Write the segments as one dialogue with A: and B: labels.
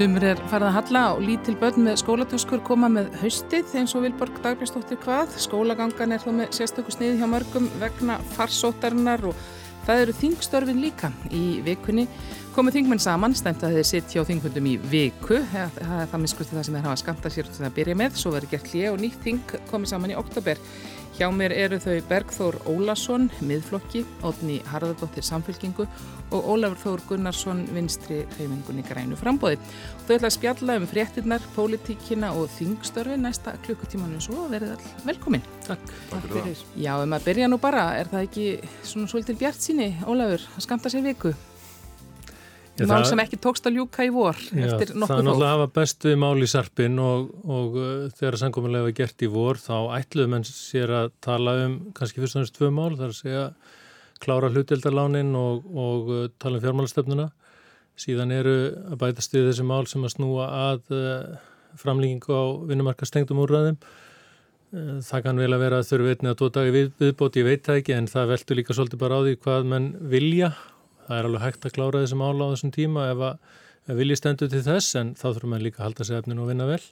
A: Sumur er farið að halla og lítil börn með skólatöskur koma með haustið eins og Vilborg Dagbjörnsdóttir hvað. Skólagangan er þó með sérstöku sniði hjá mörgum vegna farsóttarinnar og það eru þingstörfin líka. Í vikunni komu þingmenn saman, stemt að þeir sitt hjá þingfundum í viku. Það er það miskusti það sem þeir hafa skamta sér til að byrja með. Svo verður gert hlið og nýtt þing komið saman í oktober. Hjá mér eru þau Bergþór Ólason, miðflokki, Ótni Harðardóttir Samfélkingu og Ólafur Þór Gunnarsson, vinstri hreyfingunni grænu frambóði. Þau ætla að spjalla um fréttinnar, pólitíkina og þingstörfi næsta klukkutímanu svo verið all velkomin.
B: Takk.
A: Takk fyrir. Já, um að byrja nú bara, er það ekki svona svolítil bjart síni, Ólafur, að skamta sér viku? Já, mál sem ekki tókst að ljúka í vor
B: já,
A: eftir nokkuð þó.
B: Það er náttúrulega að hafa best við mál í sarpin og, og uh, þegar sangominlega var gert í vor þá ætluðum enn sér að tala um kannski fyrst og næst tvö mál, það er að segja klára hlutildarlánin og, og uh, tala um fjármálastefnuna. Síðan eru að bætast við þessi mál sem að snúa að uh, framlýkingu á vinnumarkastengdum úrræðum. Uh, það kann vel að vera að þurfi einni að tóta dagi við, viðbóti, ég veit það ekki, en það veldur líka svolítið bara á því hvað menn vilja það er alveg hægt að klára þessum ála á þessum tíma ef að, að vilji stendur til þess en þá þurfum við líka að halda sig efnin og vinna vel.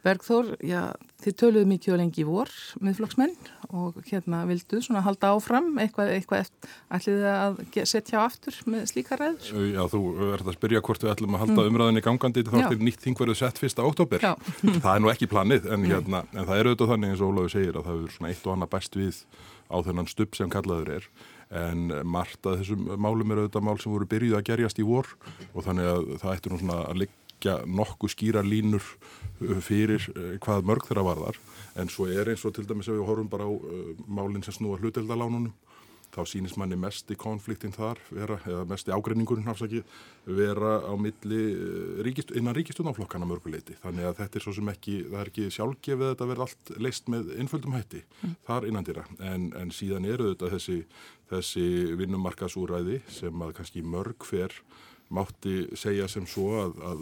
A: Bergþór, já, þið töluðu mikið og lengi í vor með flokksmenn og hérna vildu svona halda áfram eitthvað, eitthvað ætlið að setja aftur með slíka ræður?
C: Já, þú ert að spyrja hvort við ætlum að halda mm. umræðinni gangandi þá er nýtt þing verið sett fyrsta oktober. það er nú ekki planið en, hérna, en það er auðvitað þannig eins og Óláfi segir að það er svona eitt og annað bæst við á þennan stupp sem kallaður er en margt að þessum málum er auðvitað mál sem voru byrjuð að gerjast í vor og þannig að það ættur nú svona að liggja nokkuð skýra línur uh, fyrir uh, hvað mörg þeirra varðar. En svo er eins og til dæmis ef við horfum bara á uh, málinn sem snúa hluteldalánunum þá sínist manni mest í konfliktin þar vera, eða mest í ágreiningurinn hafsaki vera á milli ríkist, innan ríkistunaflokkana mörguleiti þannig að þetta er svo sem ekki, það er ekki sjálfgefið að þetta verði allt leist með innföldum hætti mm. þar innandira en, en síðan eru þetta þessi, þessi vinnumarkasúræði sem að kannski mörg fer mátti segja sem svo að, að,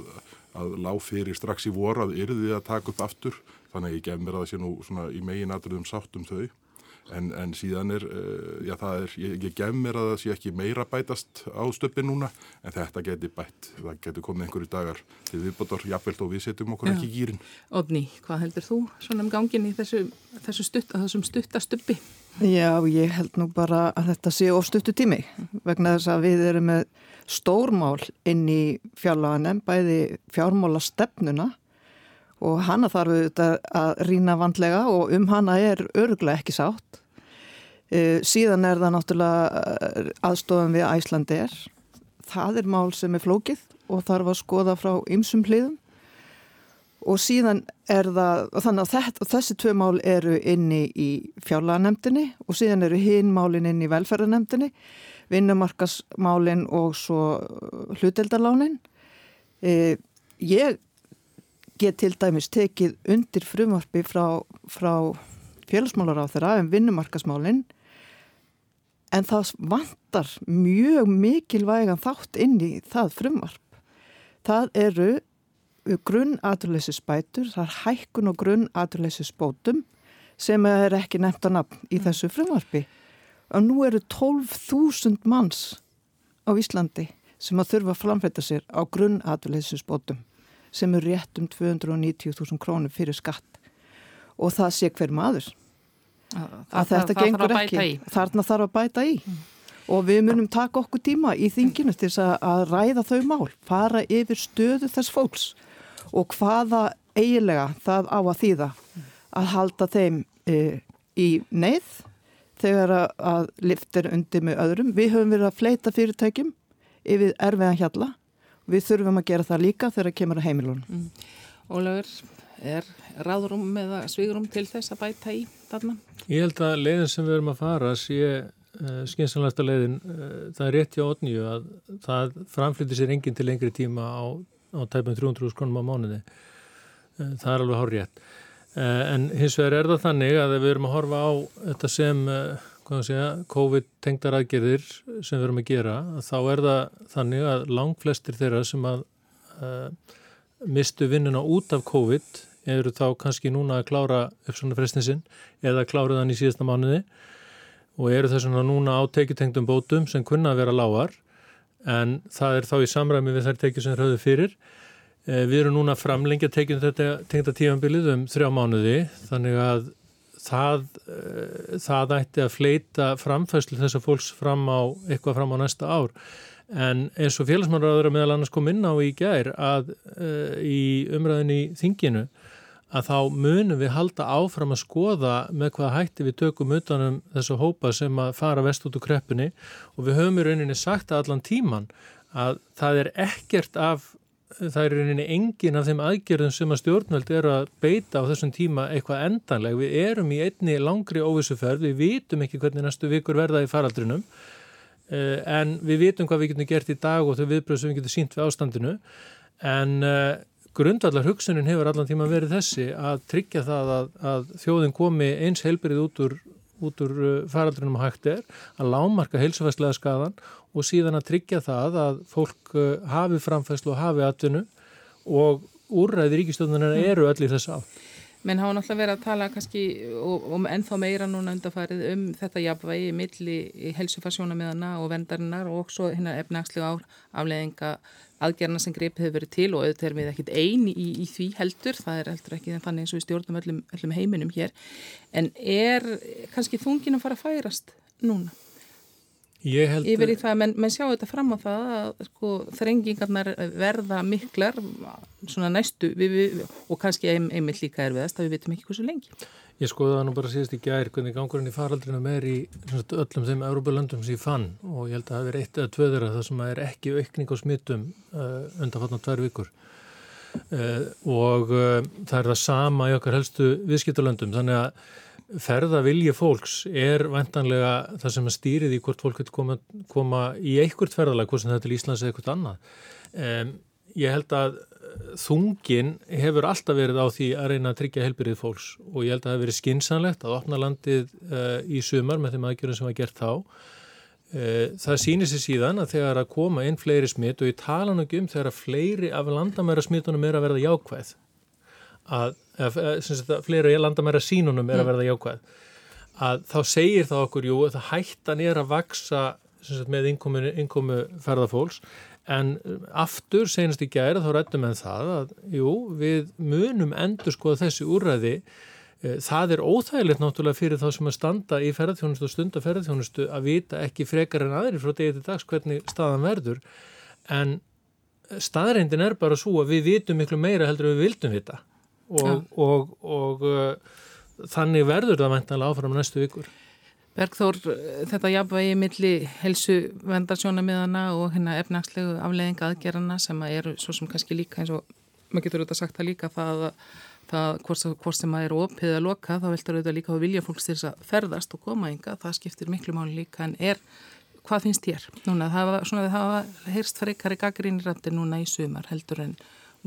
C: að lág fyrir strax í vor að yrði að taka upp aftur. Þannig að ég gef mér að það sé nú í megin aðröðum sátt um þau En, en síðan er, uh, já það er, ég, ég gef mér að það sé ekki meira bætast á stöppi núna en þetta geti bætt, það geti komið einhverju dagar til viðbótar, jáfnveld og við setjum okkur já. ekki gýrin.
A: Odni, hvað heldur þú svona um gangin í þessu, þessu stutt, þessum stuttastöppi?
D: Já, ég held nú bara að þetta sé of stuttu tími vegna þess að við erum með stórmál inn í fjárlaganum, bæði fjármála stefnuna og hana þarf auðvitað að rína vandlega og um hana er öruglega ekki sátt. Uh, síðan er það náttúrulega eh, aðstofan við Æslandi er. Það er mál sem er flókið og þarf að skoða frá ymsum hliðum og síðan er það, þannig að þetta, þessi tvö mál eru inni í fjárlaganemdini og síðan eru hinn málinn inn í velferðanemdini, vinnumarkasmálinn og svo hluteldalánin. Uh, ég get til dæmis tekið undir frumvarfi frá, frá félagsmálar á þeirra en um vinnumarkasmálinn en það vantar mjög mikilvægan þátt inn í það frumvarp. Það eru grunn aturleysisbætur, það er hækkun og grunn aturleysisbótum sem er ekki nefnt að nafn í mm. þessu frumvarfi. Og nú eru 12.000 manns á Íslandi sem að þurfa að framfætta sér á grunn aturleysisbótum sem er rétt um 290.000 krónur fyrir skatt. Og það sé hver maður. Að, að þetta það gengur ekki. þarna þarf að bæta í. Mm. og við munum taka okkur tíma í þinginu til að, að ræða þau mál fara yfir stöðu þess fólks og hvaða eiginlega það á að þýða að halda þeim e, í neyð þegar að, að liftir undir með öðrum. Við höfum verið að fleita fyrirtækjum yfir erfiðan hjalla við þurfum að gera það líka þegar það kemur að heimilunum. Mm.
A: Ólaugur, er ráðrum eða svigurum til þess að bæta í þarna?
B: Ég held að leiðin sem við erum að fara sé uh, skynsanlæsta leiðin, uh, það er rétt hjá otnju að það framflyttir sér enginn til lengri tíma á, á tæpum 300 skronum á mánuði. Uh, það er alveg hár rétt. En hins vegar er það þannig að við erum að horfa á þetta sem COVID-tengdar aðgerðir sem við erum að gera, þá er það þannig að langt flestir þeirra sem að uh, mistu vinnuna út af COVID eru þá kannski núna að klára uppsvonarfrestinsinn eða klára þann í síðasta mánuði og eru þess að núna á tekjutengdum bótum sem kunna að vera lágar en það er þá í samræmi við þær tekið sem er höfðu fyrir. Eh, við erum núna framlengja tekjum þetta tengda tífambilið um þrjá mánuði þannig að það, eh, það ætti að fleita framfæslu þessar fólks fram á eitthvað fram á næsta ár. En eins og félagsmáraður meðal annars kom inn á í gær að uh, í umræðin í þinginu að þá munum við halda áfram að skoða með hvað hætti við tökum utanum þessu hópa sem að fara vest út úr kreppunni. Og við höfum í rauninni sagt að allan tíman að það er ekkert af, það er rauninni engin af þeim aðgerðum sem að stjórnveld eru að beita á þessum tíma eitthvað endanleg. Við erum í einni langri óvissuferð, við vitum ekki hvernig næstu vikur verða í faraldrinum eh, en við vitum hvað við getum gert í dag og þau viðbröð sem við getum sínt við ástandinu en uh, grundvallar hugsunin hefur allan tíma verið þessi að tryggja það að, að þjóðin komi eins heilbyrðið út úr, út úr uh, faraldrinum hægt er, að lámarka heilsufæslega skadan og síðan að tryggja það að fólk uh, hafi framfæslu og hafi atvinnu og úrræði ríkistöðunar mm. eru allir þess að.
A: Menn hafa náttúrulega verið að tala kannski og ennþá meira núna undarfarið um þetta jafnvægi milli helsufasjónamiðana og vendarinnar og svo hérna efnagslega afleðinga aðgerna sem greip hefur verið til og auðvitað erum við ekkit eini í, í því heldur, það er heldur ekki þannig eins og við stjórnum öllum, öllum heiminum hér en er kannski þungin að fara að færast núna?
B: Held...
A: Yfir í það, menn, menn sjá þetta fram á það að sko, þrengingarnar verða miklar svona næstu við, við, og kannski einmitt líka er þess að við veitum ekki hversu lengi.
B: Ég skoði það nú bara síðast í gær hvernig gangurinn í faraldrinu er í öllum þeim Európa-löndum sem ég fann og ég held að það hefur eitt eða tvöðra það sem er ekki aukning á smittum uh, undanfattan tvær vikur og uh, það er það sama í okkar helstu viðskiptalöndum þannig að ferða vilja fólks er vantanlega það sem stýrið í hvort fólk getur koma, koma í einhvert ferðalag, hvort sem þetta er Íslands eða eitthvað annað. Um, ég held að þungin hefur alltaf verið á því að reyna að tryggja helbyrðið fólks og ég held að það hefur verið skinsanlegt að opna landið uh, í sumar með þeim aðgjörðum sem var gert þá. Uh, það sýnir sér síðan að þegar að koma inn fleiri smitt og ég tala nú ekki um þegar að fleiri af landamæra smittunum er að verða jákvæð, að, að, að fleiri landamæra sínunum er að mm. verða jákvæð, að þá segir það okkur, jú, að hættan er að vaksa með innkomu, ferðarfólks En um, aftur, senast í gæra, þá rættum við það að, jú, við munum endur skoða þessi úrræði. Eh, það er óþægilegt náttúrulega fyrir þá sem að standa í ferðarþjónustu og stunda ferðarþjónustu að vita ekki frekar en aðri frá degi til dags hvernig staðan verður. En staðreindin er bara svo að við vitum miklu meira heldur við vildum vita og, ja. og, og, og uh, þannig verður það mæntalega áfram næstu vikur.
A: Bergþór, þetta jafnvægi milli helsu vendarsjónamiðana og hérna efnagslegu afleðinga aðgerana sem eru svo sem kannski líka eins og maður getur auðvitað sagt það líka það að það, hvort sem að eru opið að loka þá veldur auðvitað líka að vilja fólks til þess að ferðast og koma ynga, það skiptir miklu máli líka en er, hvað finnst þér? Núna það hafa heyrst frekari gaggrínirandi núna í sumar heldur en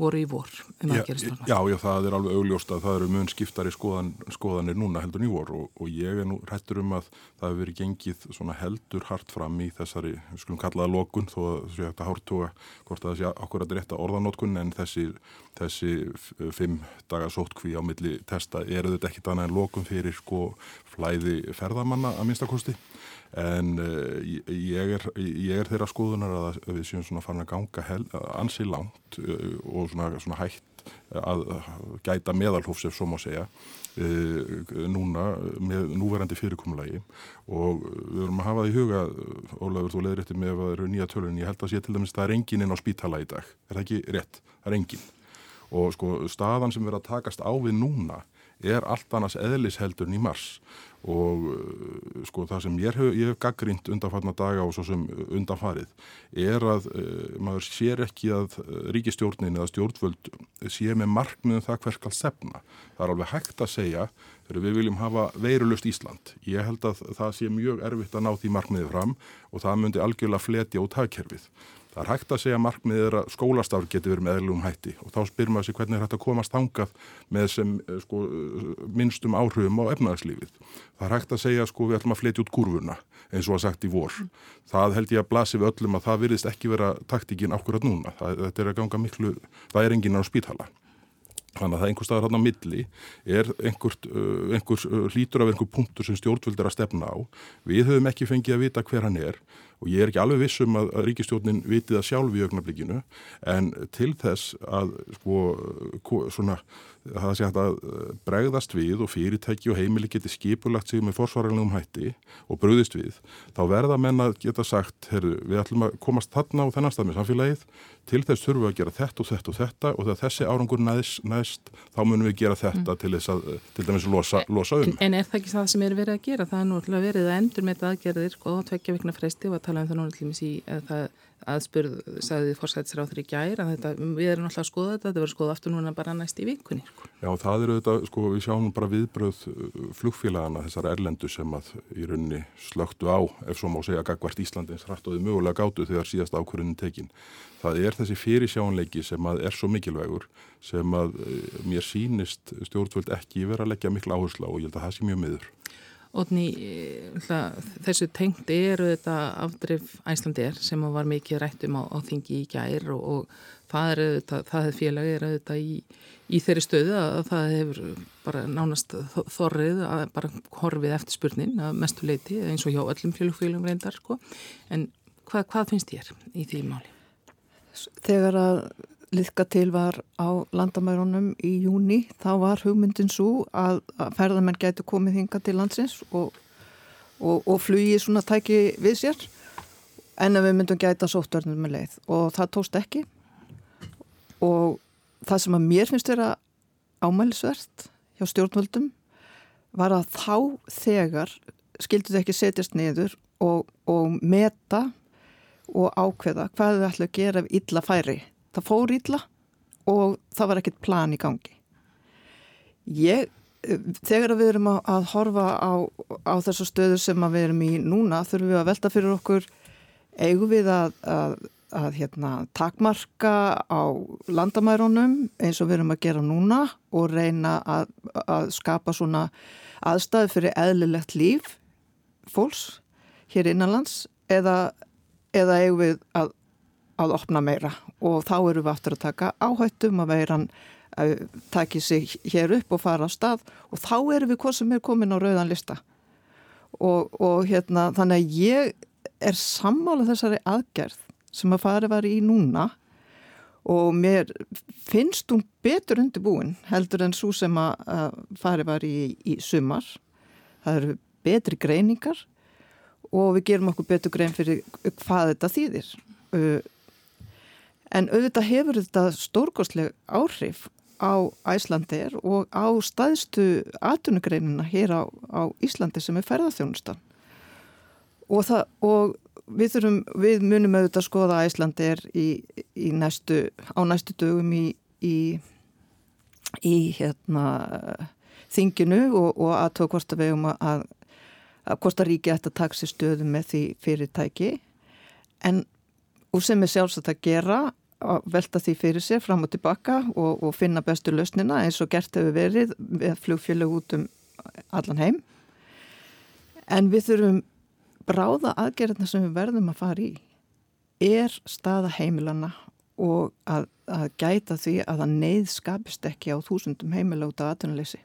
A: voru í vor um aðgerðistorma.
C: Já, já, það er alveg augljóst að það eru mun skiptari skoðan, skoðanir núna heldur í vor og, og ég er nú hættur um að það hefur verið gengið svona heldur hart fram í þessari, við skulum kallaða lokun þó að þessu hægt að hártuga hvort að það sé rétt að orðanótkun en þessi, þessi fimm daga sótkví á milli testa eru þetta ekkit annað en lokun fyrir sko flæði ferðamanna að minnstakosti en uh, ég, er, ég er þeirra skoðunar að við séum svona farin að ganga hel, ansi langt uh, og svona, svona hægt að gæta meðalhófs ef svo má segja uh, núna með núverandi fyrirkomulagi. Og við verum að hafa það í huga Ólafur, þú leðir eftir með að það eru nýja tölun ég held að sé til dæmis að það er engin inn á spítala í dag. Er það ekki rétt? Það er engin og sko staðan sem erum að takast á við núna er allt annars eðlisheldurn í mars og uh, sko það sem ég hef, hef gaggrínt undanfarnar daga og svo sem undanfarið er að uh, maður sér ekki að ríkistjórnin eða stjórnvöld sé með markmiðum það hver skal sefna. Það er alveg hægt að segja þegar við viljum hafa veirulust Ísland. Ég held að það sé mjög erfitt að ná því markmiðið fram og það myndi algjörlega fletja út hagkerfið. Það er hægt að segja markmiðið er að skólastafur getur verið með eðlum hætti og þá spyr maður sér hvernig er hægt að komast hangað með sem eh, sko, minnstum áhrifum á efnaðarslífið. Það er hægt að segja sko við ætlum að fletja út kurvuna eins og að sagt í vor. Það held ég að blasi við öllum að það virðist ekki vera taktíkin ákvörðat núna. Það, þetta er að ganga miklu, það er enginn á spítala. Þannig að það einhver staðar hann á milli er einhvert, uh, einhver uh, hlítur af einhver punktur sem stjórnvöld er að stefna á. Við höfum ekki fengið að vita hver hann er og ég er ekki alveg vissum að, að ríkistjórnin vitið að sjálf í augnablikinu en til þess að sko svona það sé hægt að eh, bregðast við og fyrirtæki og heimili geti skipulagt sig með forsvaranlegum hætti og bröðist við, þá verða menn að geta sagt, herru, við ætlum að komast þarna á þennan stað með samfélagið til þess þurfum við að gera þetta og þetta og þetta og þegar þessi árangur næst, næst þá munum við gera þetta mm. til þess að til dæmis losa, losa um.
A: En er það ekki það sem er verið að gera? Það er nú verið að endur með aðgerðir og tvekja vikna fresti og að tala um það nú aðspurð, sagði fórsætsráður í gær að þetta, við erum alltaf að skoða þetta, þetta verður skoða aftur núna bara næst í vikunni. Sko.
C: Já, það eru þetta, sko, við sjáum bara viðbröð uh, flugfélagana, þessar erlendu sem að í rauninni slögtu á, ef svo má segja, gagvart Íslandins þið mögulega gáttu þegar síðast ákvörðinu tekin. Það er þessi fyrirsjánleiki sem að er svo mikilvægur, sem að uh, mér sínist stjórnvöld ekki vera að leggja miklu áherslu á og ég held að það sé mjög miður.
A: Ótni, þessu tengdi eru þetta afdrif æslandir sem var mikið rættum á, á þingi í gær og, og það er þetta, það er félagi er þetta í, í þeirri stöðu að það hefur bara nánast þorrið að bara horfið eftir spurnin að mestu leiti eins og hjá öllum félagfélagum reyndar sko. en hvað, hvað finnst þér í því máli?
D: Þegar að liðka til var á landamærunum í júni, þá var hugmyndin svo að, ferðarmenn gætu komið hinga til landsins og, og, og flugi svona tæki við sér en að við myndum gæta sóttverðnum með leið. Og það tóst ekki. Og það sem að mér finnst vera ámælisvert hjá stjórnvöldum var að þá þegar skilduð ekki setjast niður og, og meta og ákveða hvað þau ætla að gera ef illa færi það fór ítla og það var ekkert plan í gangi. Ég, þegar við erum að, að horfa á, á þessu stöðu sem við erum í núna, þurfum við að velta fyrir okkur eigum við að, að, að hérna, takmarka á landamærunum eins og við erum að gera núna og reyna að skapa svona aðstæði fyrir eðlilegt líf fólks hér innanlands eða, eða eigum við að að opna meira. Og þá eru við aftur að taka áhættum að veiran að taki sig hér upp og fara á stað. Og þá eru við hvað sem er komin á rauðan lista. Og, og hérna þannig að ég er sammála þessari aðgerð sem að fari var í núna. Og mér finnst hún betur undirbúin heldur en svo sem að fari var í, í sumar. Það eru betri greiningar og við gerum okkur betur grein fyrir hvað þetta þýðir En auðvitað hefur þetta stórkostleg áhrif á Æslandir og á staðstu atvinnugreinina hér á, á Íslandi sem er ferðarþjónustan. Og, það, og við, þurfum, við munum auðvitað að skoða Æslandir í, í næstu, á næstu dögum í, í, í hérna, þinginu og, og aðtók hvort að við um að, að hvort að ríki ætti að taka sér stöðu með því fyrirtæki en og sem er sjálfsagt að gera að velta því fyrir sér fram og tilbaka og, og finna bestu lausnina eins og gert hefur verið flugfjölu út um allan heim. En við þurfum bráða aðgerðina sem við verðum að fara í. Er staða heimilana og að, að gæta því að það neyð skapist ekki á þúsundum heimila út af aðtunuleysi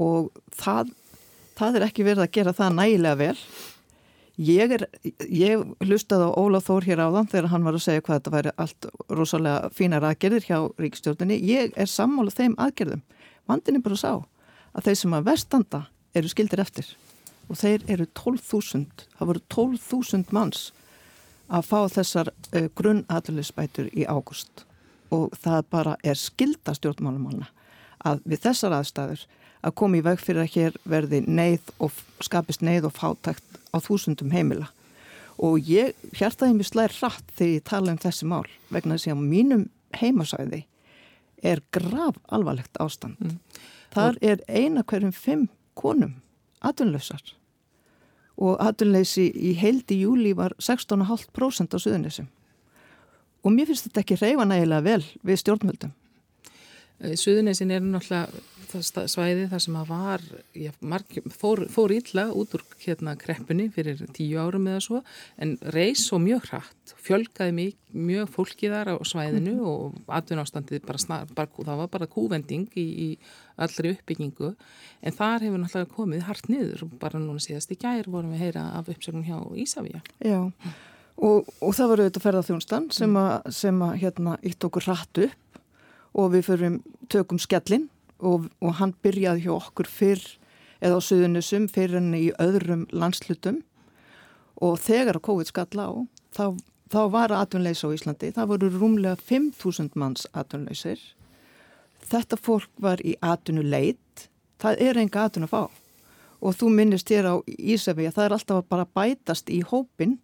D: og það, það er ekki verið að gera það nægilega vel Ég, er, ég hlustaði á Ólaf Þór hér áðan þegar hann var að segja hvað þetta væri allt rosalega fínar aðgerðir hjá ríkstjórnini. Ég er sammálað þeim aðgerðum. Vandin er bara sá að þeir sem að vestanda eru skildir eftir og þeir eru 12.000, það voru 12.000 manns að fá þessar uh, grunnaðlulisbætur í águst og það bara er skilda stjórnmálumálna að við þessar aðstæður að koma í veg fyrir að hér verði neyð og skapist neyð og fátækt á þúsundum heimila og ég hjartaði mér slæðir rætt þegar ég tala um þessi mál vegna þess að mínum heimasæði er grav alvarlegt ástand. Mm. Þar og... er eina hverjum fimm konum atunlausar og atunleysi í heildi júli var 16,5% á suðunisum og mér finnst þetta ekki reyfa nægilega vel við stjórnvöldum.
A: Suðunesin er náttúrulega það svæði þar sem að var já, marg, fór, fór illa út úr hérna kreppunni fyrir tíu árum eða svo en reys svo mjög hratt fjölgaði mjög, mjög fólki þar á svæðinu mm -hmm. og atvinnástandið bara, snar, bara, það var bara kúvending í, í allri uppbyggingu en þar hefur náttúrulega komið hart niður. Bara núna síðast í gær vorum við að heyra af uppsögnum hjá Ísafja
D: Já og, og það var auðvitað ferðarþjónstan sem að, sem að hérna ítt okkur hratt upp og við förum tökum skellin og, og hann byrjaði hjá okkur fyrr eða á Suðunusum fyrir henni í öðrum landslutum og þegar COVID skall á þá, þá var atvinnleisa á Íslandi. Það voru rúmlega 5.000 manns atvinnleisir þetta fólk var í atvinnuleit. Það er enga atvinna að fá. Og þú minnist hér á Ísafi að það er alltaf að bara bætast í hópin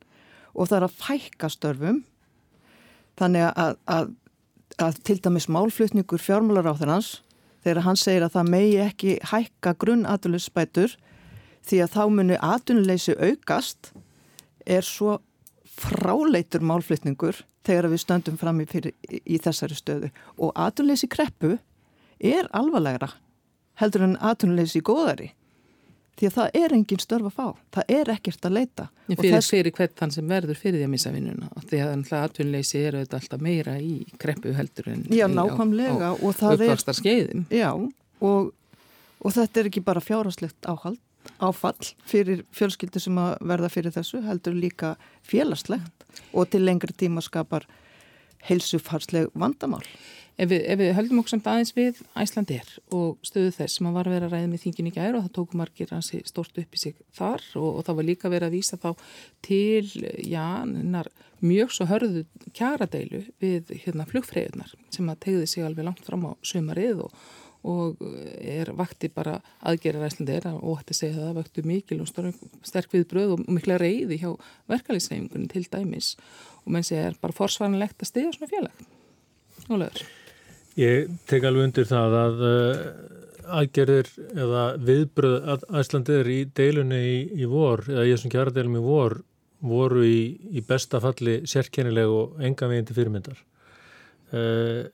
D: og það er að fækka störfum. Þannig að, að, að til dæmis málflutningur fjármálar á þennans þegar hann segir að það megi ekki hækka grunn atvinnuleysbætur því að þá muni atvinnuleysi aukast er svo fráleitur málflutningur þegar við stöndum fram í, fyrir, í þessari stöðu. Og atvinnuleysi kreppu er alvarlegra heldur en atvinnuleysi góðari því að það er engin störf að fá, það er ekkert að leita.
A: Fyrir, þess... fyrir hvert þann sem verður fyrir því að missa vinnuna, því að atvinnleysi er auðvitað alltaf meira í kreppu heldur en
D: já, nákvæmlega,
A: á, á uppvastar skeiðum.
D: Já, og, og þetta er ekki bara fjárháslegt áhald, áfall fyrir fjölskyldu sem að verða fyrir þessu, heldur líka félagslegt og til lengri tíma skapar heilsufarsleg vandamál.
A: Ef við, ef við höldum okkur samt aðeins við Æslandir og stöðu þess sem að var að vera ræða með þingin í gæri og það tóku margir hansi stort upp í sig þar og, og það var líka verið að vísa þá til, já, nennar mjög svo hörðu kjaradeilu við hérna flugfreyðunar sem að tegði sig alveg langt fram á sömarið og, og er vakti bara aðgerir Æslandir og hætti segja það vakti mikil og sterk við bröð og mikla reyði hjá verkalýsreifingunni til dæmis og menn segja er bara forsvaranlegt að stiga svona félag. Ólegur.
B: Ég tek alveg undir það að uh, aðgerðir eða viðbröð að Æslandir í deilunni í, í vor, eða ég sem kjara deilum í vor, voru í, í besta falli sérkennileg og enga veginn til fyrirmyndar. Uh,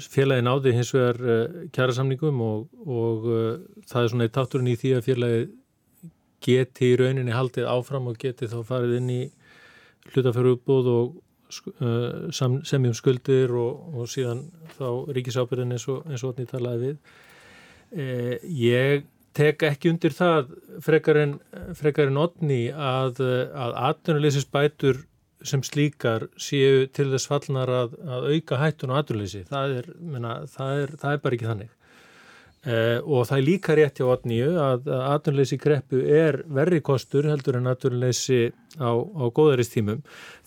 B: félagi náði hins vegar uh, kjara samningum og, og það er svona eitt táturinn í því að félagi geti í rauninni haldið áfram og geti þá farið inn í hlutafjörubúð og Uh, semjum skuldir og, og síðan þá ríkisábyrðin eins og otni talaði við. Eh, ég tek ekki undir það frekar en, frekar en otni að, að atvinnuleysins bætur sem slíkar séu til þess fallnar að, að auka hættun og atvinnuleysi. Það það, það er bara ekki þannig Uh, og það er líka rétt hjá otníu að atvinnleysi kreppu er verri kostur heldur en atvinnleysi á, á góðaristímum.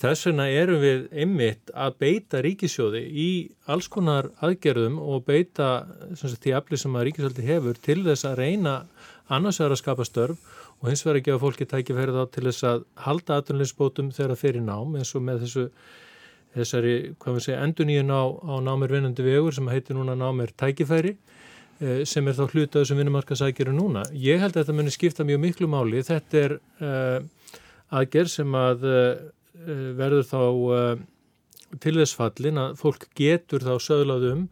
B: Þess vegna erum við einmitt að beita ríkisjóði í alls konar aðgerðum og beita sagt, því afli sem að ríkisjóði hefur til þess að reyna annars vegar að skapa störf og hins vegar að gefa fólki tækifæri þá til þess að halda atvinnleysbótum þegar það fyrir nám eins og með þessu þessari, hvað við segja, enduníun á, á námir vinnandi vegur sem heitir núna námir tækifæri sem er þá hluta þessum vinnumarkasækjuru núna. Ég held að þetta muni skipta mjög miklu máli. Þetta er uh, aðgerð sem að uh, verður þá uh, til þess fallin að fólk getur þá söglaðum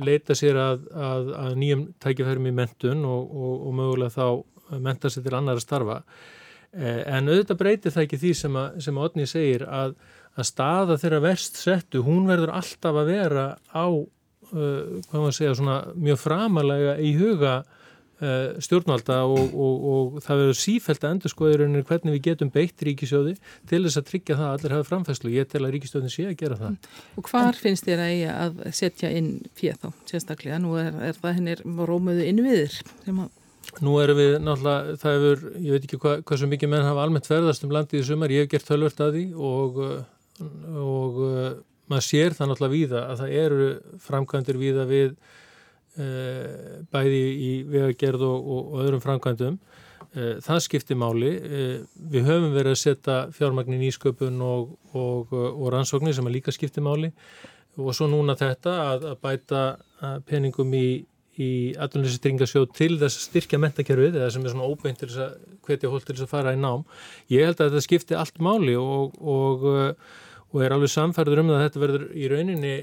B: leita sér að, að, að nýjum tækifærum í mentun og, og, og mögulega þá menta sér til annar að starfa. En auðvitað breytir það ekki því sem að, sem að Otni segir að, að staða þeirra verst settu, hún verður alltaf að vera á hvað maður segja, svona mjög framalega í huga uh, stjórnvalda og, og, og það verður sífælt að endur skoðurinn hvernig við getum beitt ríkisjóði til þess að tryggja það að allir hafa framfæslu. Ég tel að ríkisjóðin sé að gera það.
A: Og hvar en, finnst þér að eiga að setja inn fyrir þá, sérstaklega? Nú er, er það hennir rómuðu innviðir sem að
B: Nú erum við náttúrulega, það hefur, ég veit ekki hvað, hvað svo mikið menn hafa almennt verðast um landið í sumar, ég hef gert tölvört að því og, og maður sér það náttúrulega víða að það eru framkvæmdur víða við e, bæði í vegagerð og, og, og öðrum framkvæmdum. E, það skiptir máli. E, við höfum verið að setja fjármagnin í sköpun og, og rannsóknir sem að líka skiptir máli. Og svo núna þetta að, að bæta peningum í í atvinnlýsistringasjóð til þess að styrkja mentakerfið eða sem er svona óbeint til þess að hvetja hólk til þess að fara í nám. Ég held að þetta skipti allt máli og, og er alveg samfærður um að þetta verður í rauninni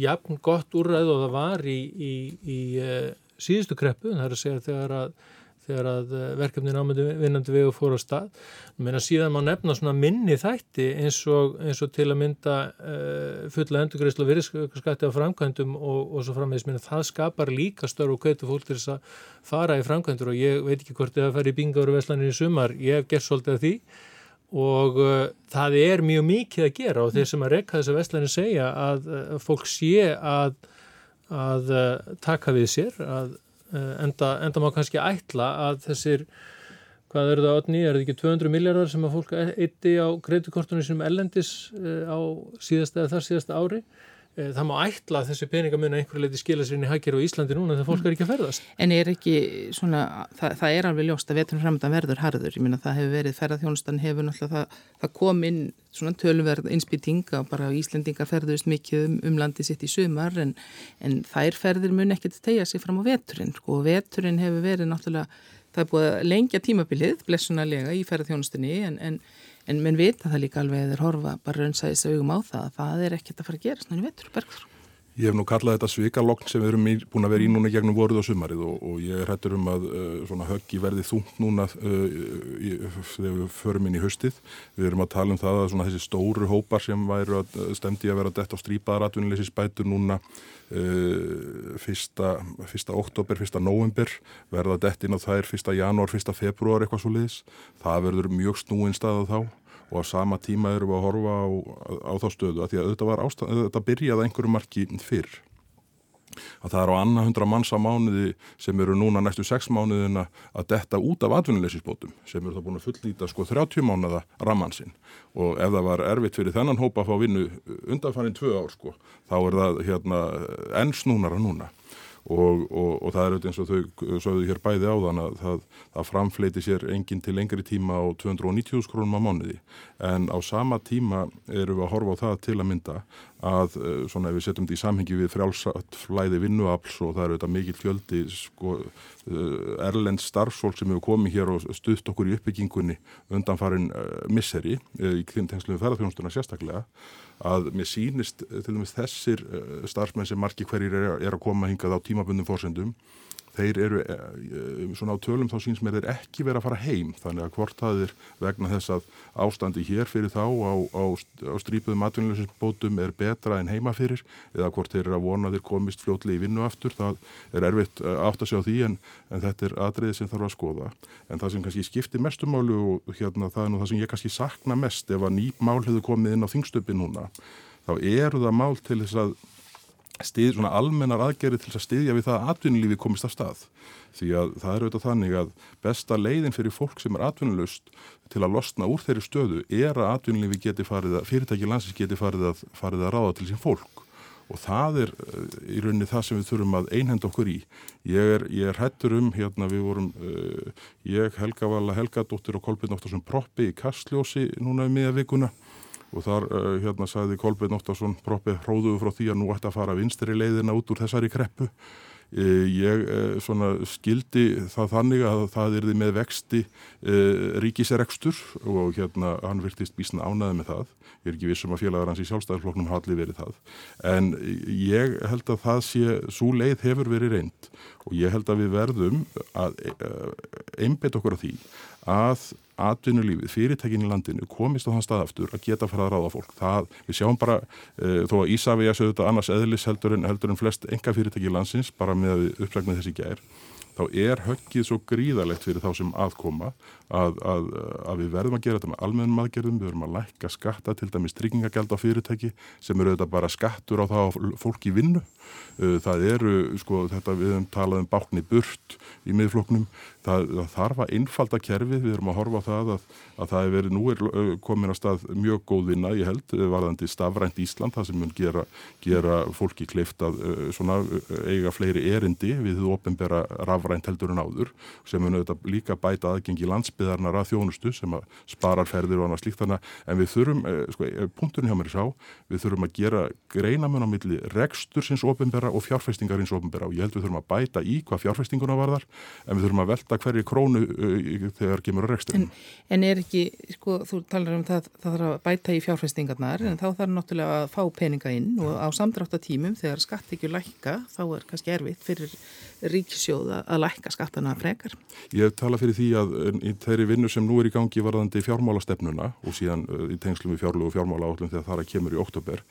B: jafn gott úrræð og það var í, í, í síðustu kreppu, það er að segja þegar að þegar að eh, verkefnin ámyndu vinnandi vegu fór á stað. Mér að síðan má nefna svona minni þætti eins og, eins og til að mynda uh, fulla endurgreyslu og virðskatti á framkvæmdum og, og svo frammeðis minna það skapar líka störf og kveitur fólk til þess að fara í framkvæmdur og ég veit ekki hvort það fær í bingaður og veslanir í sumar, ég hef gert svolítið af því og uh, það er mjög mikið að gera og þeir sem að rekka þess að veslanir segja að uh, fólk sé að, að taka við sér, að Eh, enda, enda má kannski ætla að þessir, hvað eru það átni, er það ekki 200 miljardar sem að fólk eitti á kreditukortunum sem ellendis eh, á síðasta eða þar síðasta ári það má ætla að þessi peningamuna einhverju leiti skila sér inn í hækjir og Íslandi núna þegar fólk er ekki að ferðast.
A: En er ekki svona, það, það er alveg ljóst að veturinn framöndan verður harður. Ég minna það hefur verið ferðarþjónustan hefur náttúrulega það, það kom inn svona tölverð inspýtinga og bara Íslandingar ferðust mikið um, um landið sitt í sumar en, en þær ferðir mun til tegja sig fram á veturinn sko, og veturinn hefur verið náttúrulega, það er búið að lengja tímabilið blessunarlega í ferðarþjónustinni en, en en menn vita það líka alveg eða horfa bara raunsæðis augum á það það er ekkert að fara að gera svona í vetur bergþur.
C: Ég hef nú kallað þetta svikalokn sem við erum í, búin að vera í núna gegnum voruð og sumarið og, og ég er hættur um að uh, höggi verði þungt núna uh, í, þegar við förum inn í höstið. Við erum að tala um það að þessi stóru hópar sem væru að uh, stemdi að vera dett á strípaðar atvinnileysi spætur núna uh, fyrsta, fyrsta oktober, fyrsta november verða dett inn á þær fyrsta janúar, fyrsta februar eitthvað svo liðis. Það verður mjög snúin stað á þá og á sama tíma erum við að horfa á, á þá stöðu að því að þetta, ástæð, þetta byrjaði einhverju marki fyrr. Að það er á annað hundra manns á mánuði sem eru núna næstu sex mánuðina að detta út af atvinnuleysisbótum sem eru þá búin að fullnýta sko 30 mánuða rammansinn og ef það var erfitt fyrir þennan hópa að fá vinnu undanfannin tvö ár sko þá er það hérna enn snúnara núna og, og, og það er auðvitað eins og þau sögðu hér bæði á þann að það, það framfleiti sér enginn til lengri tíma á 290 krónum á mánuði. En á sama tíma eru við að horfa á það til að mynda að eh, svona ef við setjum þetta í samhengi við frjálsat flæði vinnuafls og það eru auðvitað mikil fjöldi sko, eh, erlend starfsfólk sem hefur komið hér og stuðt okkur í uppbyggingunni undan farin eh, misseri í tengslu við ferðarþjónstuna sérstaklega að mér sínist til dæmis þessir starfsmenn sem margi hverjir er, er að koma hingað á tímabundum fórsendum þeir eru eh, svona á tölum þá síns mér þeir ekki vera að fara heim. Þannig að hvort það er vegna þess að ástandi hér fyrir þá á, á, á strípuðum atvinnulegisbótum er betra en heima fyrir eða hvort þeir eru að vona þeir komist fljótlega í vinnu aftur það er erfitt eh, átt að sjá því en, en þetta er atriði sem þarf að skoða. En það sem kannski skiptir mestumálu og hérna það er nú það sem ég kannski sakna mest ef að nýp mál hefur komið inn á þingstöpi núna þá eru það mál til þess að stið, svona almennar aðgerið til að stiðja við það að atvinnulífi komist af stað. Því að það er auðvitað þannig að besta leiðin fyrir fólk sem er atvinnulust til að losna úr þeirri stöðu er að atvinnulífi geti farið að, fyrirtæki landsins geti farið að, farið að ráða til sín fólk. Og það er eh, í rauninni það sem við þurfum að einhenda okkur í. Ég er, ég er hættur um, hérna við vorum, uh, ég, Helga Vala Helgadóttir og Kolbjörn Óttarsson Proppi í Kastljósi núna um miða vikuna og þar uh, hérna sagði Kolbeinn Óttarsson proppið hróðuðu frá því að nú ætti að fara vinstri leiðina út úr þessari kreppu. Uh, ég uh, svona, skildi það þannig að það er því með vexti ríkiserekstur og hérna hann virtist bísna ánaði með það. Ég er ekki vissum að félagar hans í sjálfstæðarfloknum hafa allir verið það. En ég held að það sé, svo leið hefur verið reynd og ég held að við verðum að einbet okkur á því að atvinnulífið, fyrirtækin í landinu komist á þann staðaftur að geta farað að ráða fólk. Það, við sjáum bara, e, þó að Ísafið að segja þetta annars eðlis heldur en, heldur en flest enga fyrirtæki í landsins, bara með uppsæknið þessi gær, þá er höggið svo gríðalegt fyrir þá sem aðkoma að, að, að við verðum að gera þetta með almennum aðgerðum, við verðum að lækka skatta til dæmis tryggingagjald á fyrirtæki sem eru auðvitað bara skattur á það fólk í vinnu. Uh, það eru, sko, þetta við hefum talað um bákni burt í miðfloknum, það, það þarf að einfalda kerfið, við erum að horfa á það að, að það er verið, nú er uh, komin að stað mjög góð vinna, ég held, varðandi stafrænt Ísland, það sem mun gera, gera fólki kleift að uh, svona, eiga fleiri erindi við ofinbera raf rafrænt heldur en áður sem mun auðvitað líka bæta aðgengi landsbyðarnar að þjónustu sem að sparar ferðir og annað slíkt þannig en við þurfum, eh, sko, eh, punkturinn hjá mér sá, við þurfum að gera greinamun á milli rekstur sinns ofinbera og fjárfestingar hins ofinbera og ég held við þurfum að bæta í hvað fjárfestinguna varðar en við þurfum að velta hverju krónu uh, þegar gemur að reksturinn.
A: En, en er ekki, sko, þú talar um það, það þarf að bæta í fjárfestingarnar en þá þarf náttúrulega að fá peninga inn og á samdráttatímum þegar skatt ekki lækka þá er kannski erfitt fyrir ríkisjóða að lækka skattana frekar.
C: Ég tala fyrir því að í þeirri vinnu sem nú er í gangi varðandi fjármálastefnuna og síðan uh, í tengslum við fjárlögu og fjármála átlum þegar það að kemur í oktober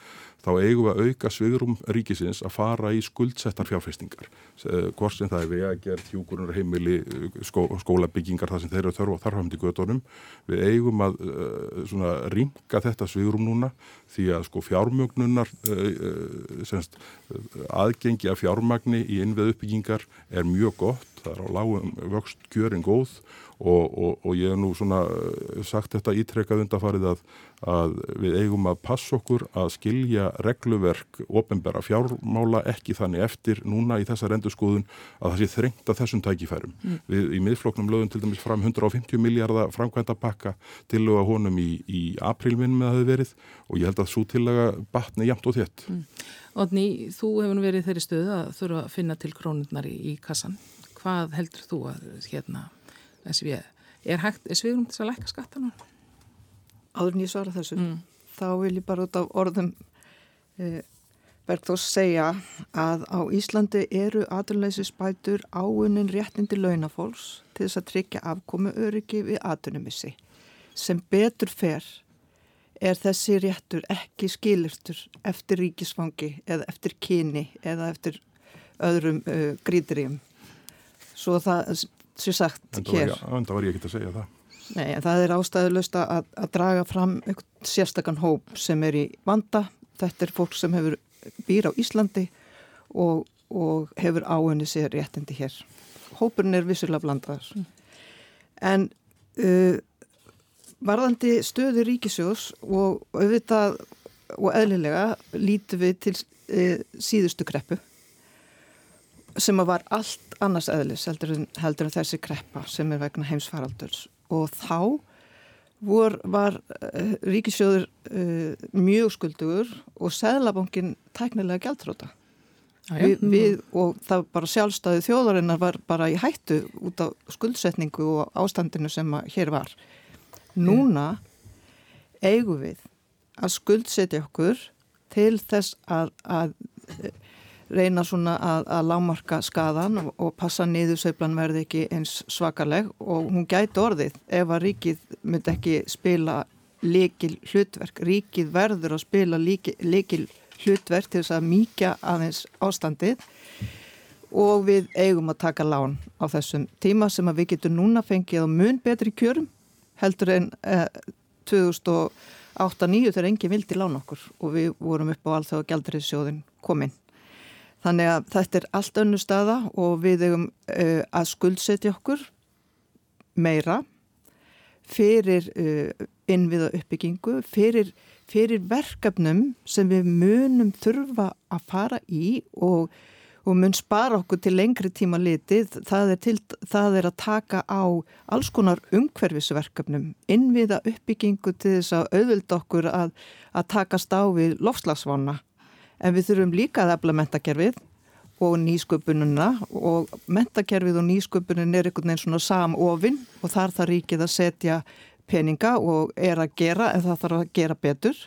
C: þá eigum við að auka svigrum ríkisins að fara í skuldsettar fjárfestingar eh, hvort sem það er vegagerð, hjúkurunar heimili eh, skó, skólabyggingar þar sem þeir eru þörf og þarfamdi gödunum við eigum að uh, ringa þetta svigrum núna því að sko fjármögnunar uh, semst, aðgengi af fjármagni í innveð uppbyggingar er mjög gott, það er á lágum vöxt kjörin góð og, og, og ég hef nú svona sagt þetta ítrekkað undarfarið að að við eigum að passa okkur að skilja regluverk ofinbæra fjármála ekki þannig eftir núna í þessa rendurskoðun að það sé þrengt að þessum tækifærum. Mm. Við í miðfloknum lögum til dæmis fram 150 miljardar framkvæmda pakka til að honum í, í aprílminn með að það hefur verið og ég held að svo til að batni jæmt og þétt. Mm.
A: Odni, þú hefur verið þeirri stöðu að þurfa að finna til krónurnar í, í kassan. Hvað heldur þú að hérna, er hægt, er svigurum til að læka skattanum?
D: áður en ég svara þessu mm. þá vil ég bara út af orðum e, Bergþós segja að á Íslandi eru aturleysisbætur áunin réttindi launafólks til þess að tryggja afkomi öryggi við atunumissi sem betur fer er þessi réttur ekki skilirtur eftir ríkisfangi eða eftir kyni eða eftir öðrum uh, grítiríum svo það sé sagt hér
C: En það var ég ekki að segja það
D: Nei, það er ástæðulegst að, að draga fram sérstakann hóp sem er í vanda. Þetta er fólk sem hefur býr á Íslandi og, og hefur áhenni sér réttindi hér. Hópurinn er vissulega blandaðar. Mm. En uh, varðandi stöðu ríkisjós og auðvitað og eðlilega lítum við til uh, síðustu kreppu sem var allt annars eðlis heldur en, heldur en þessi kreppa sem er vegna heimsfaraldurs. Og þá vor, var uh, ríkisjóður uh, mjög skuldugur og Sæðlabankin tæknilega gæltróta við, við, og það bara sjálfstæði þjóðarinnar var bara í hættu út á skuldsetningu og ástandinu sem hér var núna eigum við að skuldsetja okkur til þess að, að reyna svona að, að lámarka skadan og, og passa niðursveiflan verði ekki eins svakaleg og hún gæti orðið ef að ríkið myndi ekki spila likil hlutverk. Ríkið verður að spila likil hlutverk til þess að mýkja aðeins ástandið og við eigum að taka lán á þessum tíma sem að við getum núna fengið á mun betri kjörum heldur en eh, 2008-2009 þegar enginn vildi lán okkur og við vorum upp á alþjóða gældriðsjóðin kominn. Þannig að þetta er allt önnu staða og við hefum uh, að skuldsetja okkur meira fyrir uh, innviða uppbyggingu, fyrir, fyrir verkefnum sem við munum þurfa að fara í og, og mun spara okkur til lengri tíma litið. Það er, til, það er að taka á alls konar umhverfisverkefnum, innviða uppbyggingu til þess að auðvilda okkur að, að takast á við lofslagsvána en við þurfum líka að efla mentakerfið og nýsköpununa og mentakerfið og nýsköpunin er einhvern veginn svona samofinn og þar þarf ríkið að setja peninga og er að gera en það þarf að gera betur.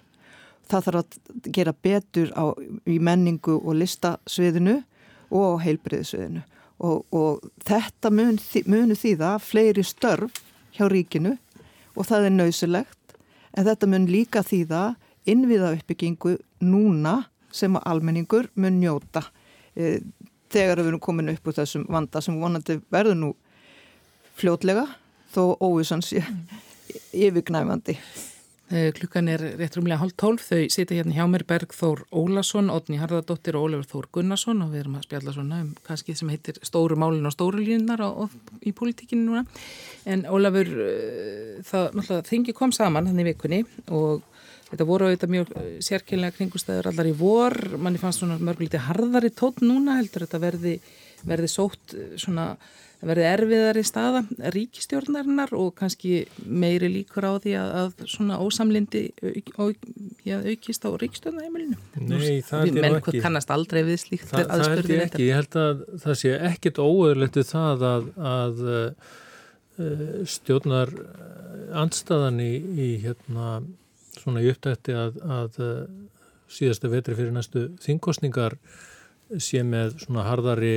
D: Það þarf að gera betur á, í menningu og listasviðinu og heilbriðsviðinu og, og þetta mun, munu þýða fleiri störf hjá ríkinu og það er nöysilegt en þetta mun líka þýða innviða uppbyggingu núna sem að almenningur mun njóta e, þegar við erum komin upp úr þessum vanda sem vonandi verður nú fljótlega þó óvísans yfirgnæfandi.
A: Eh, klukkan er rétt rúmlega hálf tólf, þau sita hérna hjá mér Bergþór Ólason, Odni Harðardóttir og Ólefur Þór Gunnarsson. Og við erum að spjalla svona um kannski sem heitir stóru málin og stóru línunar í politíkinu núna. En Ólefur, eh, það þingi kom saman hann í vikunni og Þetta voru auðvitað mjög eh, sérkynlega kringustæður allar í vor, manni fannst svona mörgulítið harðari tótt núna heldur þetta verði verði sótt svona verði erfiðar í staða ríkistjórnarinnar og kannski meiri líkur á því að, að svona ósamlindi aukist á ríkistjórnaheimilinu.
B: Nei, það er
A: ekki. Menn kannast aldrei við slíkt.
B: Þa, það er ekki. Ég held að það sé ekkit óöðlegt við það að, að uh, stjórnar andstaðan í, í hérna svona í upptætti að, að uh, síðasta vetri fyrir næstu þingkostningar sé með svona hardari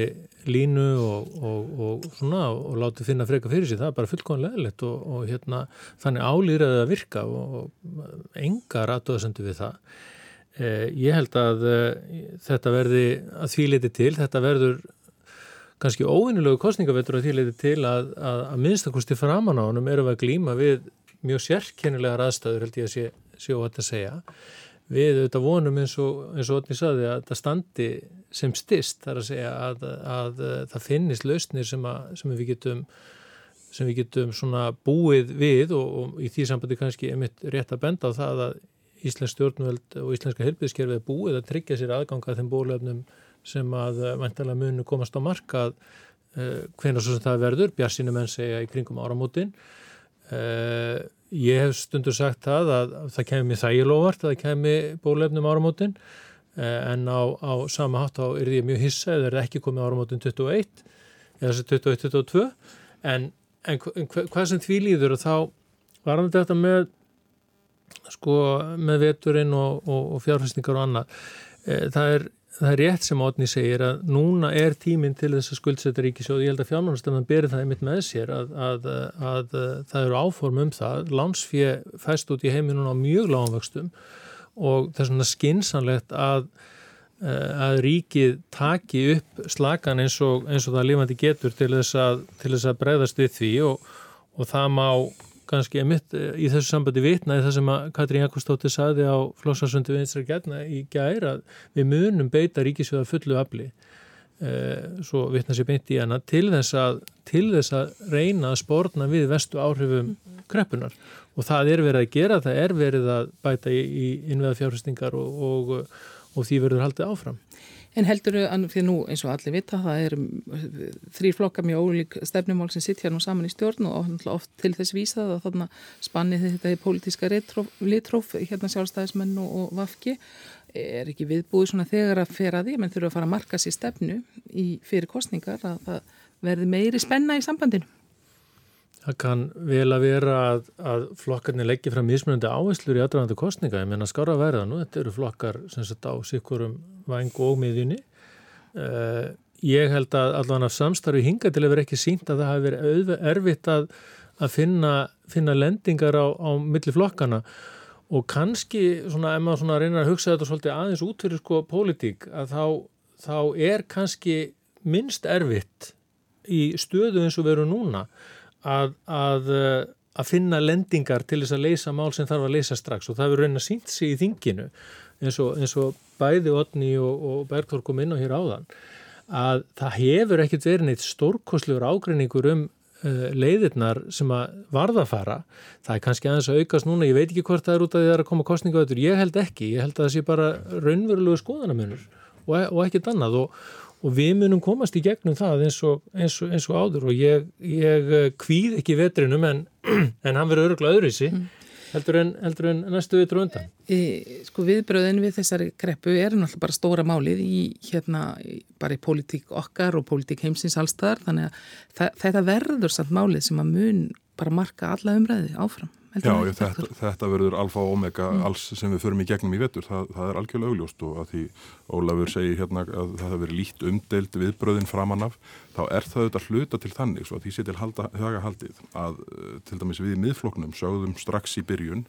B: línu og, og, og svona og láti finna freka fyrir sig, það er bara fullkonlega leðilegt og, og hérna þannig álýraðið að virka og enga ratuðasendu við það. Eh, ég held að eh, þetta verði að því leiti til, þetta verður kannski óvinnilegu kostningavettur að því leiti til að, að, að minnstakosti framan á honum eru að glýma við mjög sérkennilegar aðstæður held ég að sé, sé óvært að segja við auðvitað vonum eins og, eins og Otni saði að það standi sem stist þar að segja að, að, að það finnist lausnir sem, að, sem við getum sem við getum svona búið við og, og í því sambandi kannski er mitt rétt að benda á það að Íslensk stjórnvöld og Íslenska helbiðskerfið er búið að tryggja sér aðganga þeim bólefnum sem að vantalega munu komast á markað uh, hvenar svo sem það verður, bjarsinu menn segja í kringum áramótin. Uh, Ég hef stundur sagt það að það mér þægilóvart að það kemur bólefnum áramótin. eh, en á, á sama hátt á er ég mjög hissa eða er ekki komið áramótin 21 eða þessi 21-22 en, en, hvað sem því líður og þá varum þetta með sko með veturinn og, og, og fjárfæstingar og annað. Eh, það er það er rétt sem Otni segir að núna er tíminn til þess að skuldsetta ríkisjóð ég held að fjármánastöfnum berir það einmitt með sér að, að, að, að það eru áform um það. Lánsfjö fæst út í heiminun á mjög lágumvöxtum og það er svona skinsanlegt að að ríkið taki upp slagan eins og, eins og það lífandi getur til þess að, þess að breyðast við því. Og, og það má kannski mitt eh, í þessu sambandi vitna í það sem að Katrín Jakobsdóttir saði á Flósarsundi vinstra gætna í gæra við munum beita ríkisjóða fullu afli. Eh, svo vitna sér beint í hana til þess að, til þess að reyna að spórna við vestu áhrifum kreppunar og það er verið að gera, það er verið að bæta í, í innveða fjárhustingar og, og, og því verður haldið áfram.
A: En heldur þau, því nú eins og allir vita, það er þrý flokka mjög ólík stefnumál sem sitt hérna saman í stjórn og oft til þess vísað að þarna spannið þetta í pólitíska litróf, hérna sjálfstæðismenn og vafki, er ekki viðbúið svona þegar að fera því, menn þurfa að fara að marka sér stefnu í fyrir kostningar að það verði meiri spenna í sambandinu.
B: Það kann vel að vera að, að flokkarnir leggja fram mismunandi áherslur í aðdraðandi kostninga, ég menna skára að verða nú, þetta eru flokkar sem sett á sikkurum væng og miðjunni. Uh, ég held að allan af samstarfi hinga til vera ekki sínt að það hafi verið erfitt að, að finna, finna lendingar á, á milli flokkana og kannski svona, ef maður svona reynar að hugsa þetta svolítið aðeins út fyrir sko pólitík, að þá, þá er kannski minnst erfitt í stöðu eins og veru núna að, að, eh, að finna lendingar til þess að leysa mál sem þarf að leysa strax. Og það verður reyna sínt sig í þinginu eins og, eins og bæði Otni og, og Bergþór kom inn á hér áðan að það hefur ekkert verið neitt stórkoslegur ágreiningur um uh, leiðirnar sem að varða að fara. Það er kannski aðeins að aukast núna. Ég veit ekki hvort það er út að það er að koma kostninga öður, ég held ekki, ég held að það sé bara raunverulegu skoðanamunur og, og ekkert annað. Og, og við munum komast í gegnum það eins og, eins og, eins og áður og ég, ég eh, kvíð ekki vetrinum en, en hann verður öruglega öðruðsi mm. heldur, heldur en næstu vitur undan.
A: E, sko viðbröðin við þessari greppu er náttúrulega bara stóra málið í hérna bara í pólitík okkar og pólitík heimsins allstaðar þannig að þetta verður samt málið sem að mun bara marka alla umræði áfram.
C: Já, ég, þetta, þetta verður alfa og omega mm. alls sem við förum í gegnum í vetur, það, það er algjörlega augljóst og að því Ólafur segir hérna að það verið lít umdeild viðbröðin framann af, þá er það auðvitað hluta til þannig, svo að því sé til höga haldið að eh, til dæmis við í miðfloknum sögðum strax í byrjun,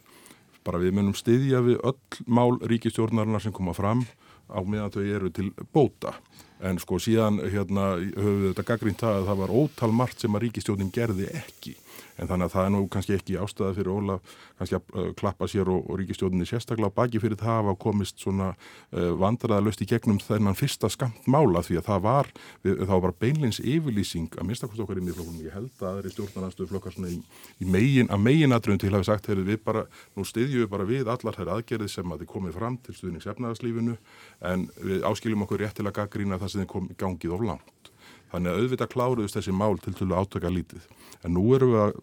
C: bara við munum styðja við öll mál ríkistjórnarinnar sem koma fram á meðan þau eru til bóta. En sko síðan hérna höfum við þetta gaggrínt það að það var ótal margt sem að ríkistjórnin gerði ekki en þannig að það er nú kannski ekki ástæða fyrir Óla kannski að uh, klappa sér og, og ríkistjóðinni sérstaklega baki fyrir það að hafa komist svona uh, vandræðalöst í gegnum þennan fyrsta skamt mála því að það var, við, það var bara beinleins yfirlýsing að minnstakost okkar í miðflokkunum, ég held að það er í stjórnarnarstöðu flokkar svona í, í megin, að meginadröðum til hafi sagt, heyrðu við bara, nú styðjum við bara við allar þær aðgerðið sem að þið komið fram til stuðningsefnaðarslífinu en við áskiljum okkur rétt til að gaggrína það sem þið kom gangið of langt Þannig að auðvitað kláruðist þessi mál til til átaka lítið. En nú erum við að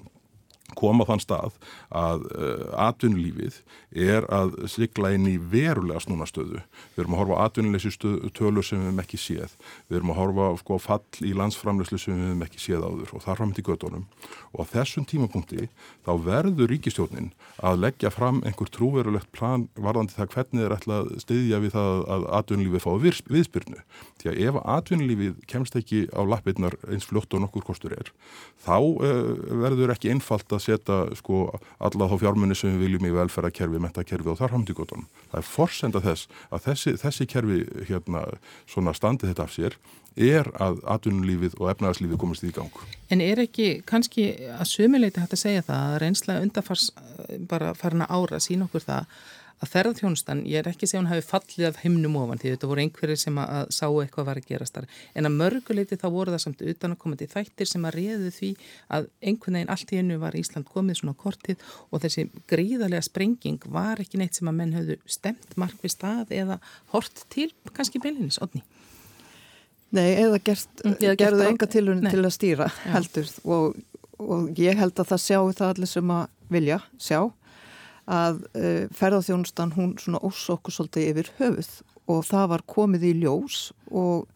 C: koma þann stað að uh, atvinnulífið er að sigla inn í verulega snúna stöðu. Við erum að horfa á atvinnuleysi tölur sem við hefum ekki séð. Við erum að horfa á sko, fall í landsframlöslu sem við hefum ekki séð áður og þar fram til gödunum. Og á þessum tímapunkti þá verður ríkistjónin að leggja fram einhver trúverulegt plan varðandi það hvernig þeir ætla að styðja við það að atvinnulífið fái viðspyrnu. Því að ef atvinnulífið kemst ekki á lappirnar eins fljótt og nokkur kostur er, þá uh, verður ekki einfalt að setja sko alla þá fjármunni sem við viljum í velferðarkerfi, mentakerfi og þar hamndíkotunum. Það er forsenda þess að þessi, þessi kerfi hérna svona standið þetta af sér er að atvinnulífið og efnaðarslífið komast í gang.
A: En er ekki kannski að sömuleita hægt að segja það að reynsla undarfars bara farin að ára sín okkur það að ferðarþjónustan, ég er ekki að segja hún hafi fallið af heimnum ofan því þetta voru einhverjir sem að, að sá eitthvað var að gerast þar. En að mörguleiti þá voru það samt utan að komandi þættir sem að réðu því að einhvern veginn allt í hennu var Ísland komið svona kortið og þessi gríðarlega sprenging var ekki neitt sem að menn höfðu stemt markvið stað eða hort til kannski beilinnis, odni.
D: Nei, eða, gert, mm, eða gerðu enga tilhörn til að stýra heldur og, og ég held að það sjáu það allir sem að vilja sjá að uh, ferðarþjónustan hún svona ósokku svolítið yfir höfuð og það var komið í ljós og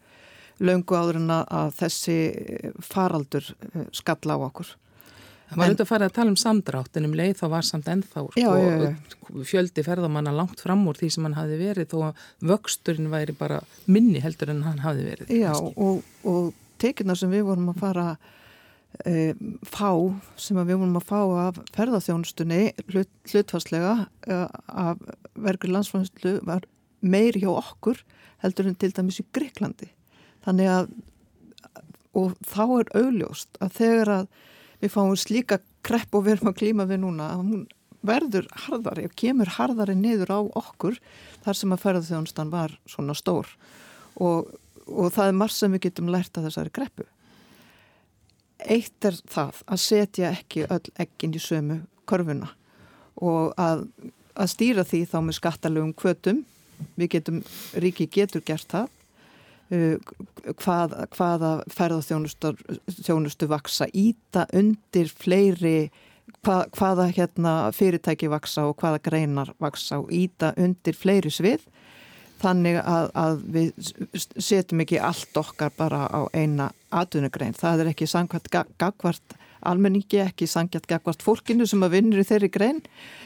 D: löngu áður en að þessi faraldur uh, skalla á okkur.
A: Það var auðvitað að fara að tala um samdrátt en um leið þá var samt ennþá sko, já, já, já. fjöldi ferðamanna langt fram úr því sem hann hafi verið þó að vöxturinn væri bara minni heldur en hann hafi verið.
D: Já og, og tekina sem við vorum að fara að fá sem við vorum að fá af ferðarþjónustunni hlut, hlutfarslega e, af verður landsfæðslu var meir hjá okkur heldur en til dæmis í Greiklandi þannig að og þá er augljóst að þegar að við fáum slíka krepp og við erum að klíma við núna að hún verður harðari og kemur harðari niður á okkur þar sem að ferðarþjónustan var svona stór. Og, og það er marg sem við getum lært að þessari greppu eitt er það að setja ekki öll ekkin í sömu korfuna og að, að stýra því þá með skattalögum kvötum við getum, ríki getur gert það. Uh, hvað, hvaða ferðarþjónustu vaksa íta undir fleiri hvað, hvaða hérna, fyrirtæki vaksa og hvaða greinar vaksa og íta undir fleiri svið þannig að, að við setjum ekki allt okkar bara á eina atvinnugrein. Það er ekki sangvært gagvart almenningi, ekki sangvært gagvart fólkinu sem að vinnur í þeirri grein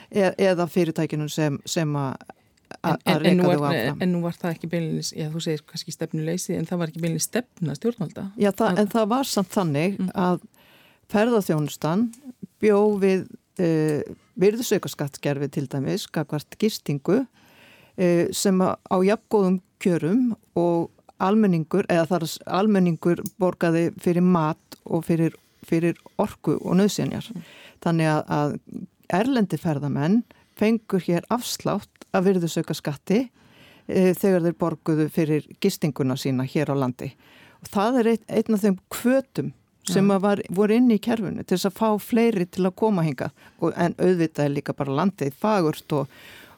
D: e eða fyrirtækinu sem, sem að að reyka þau áfram.
A: En nú var það ekki beilinni, já þú segir kannski stefnuleysi, en það var ekki beilinni stefna stjórnvalda.
D: Já, það, en það var samt þannig mm. að ferðarþjónustan bjó við uh, virðsaukaskattskerfi til dæmis, gagvart gistingu sem á jafngóðum kjörum og almenningur, eða þar almenningur borgaði fyrir mat og fyrir, fyrir orku og nöðsynjar. Mm. Þannig að, að erlendi ferðamenn fengur hér afslátt að virðusauka skatti e, þegar þeir borguðu fyrir gistinguna sína hér á landi. Og það er ein, einn af þeim kvötum sem var, voru inn í kerfunu til þess að fá fleiri til að koma hinga og, en auðvitað er líka bara landið fagurt og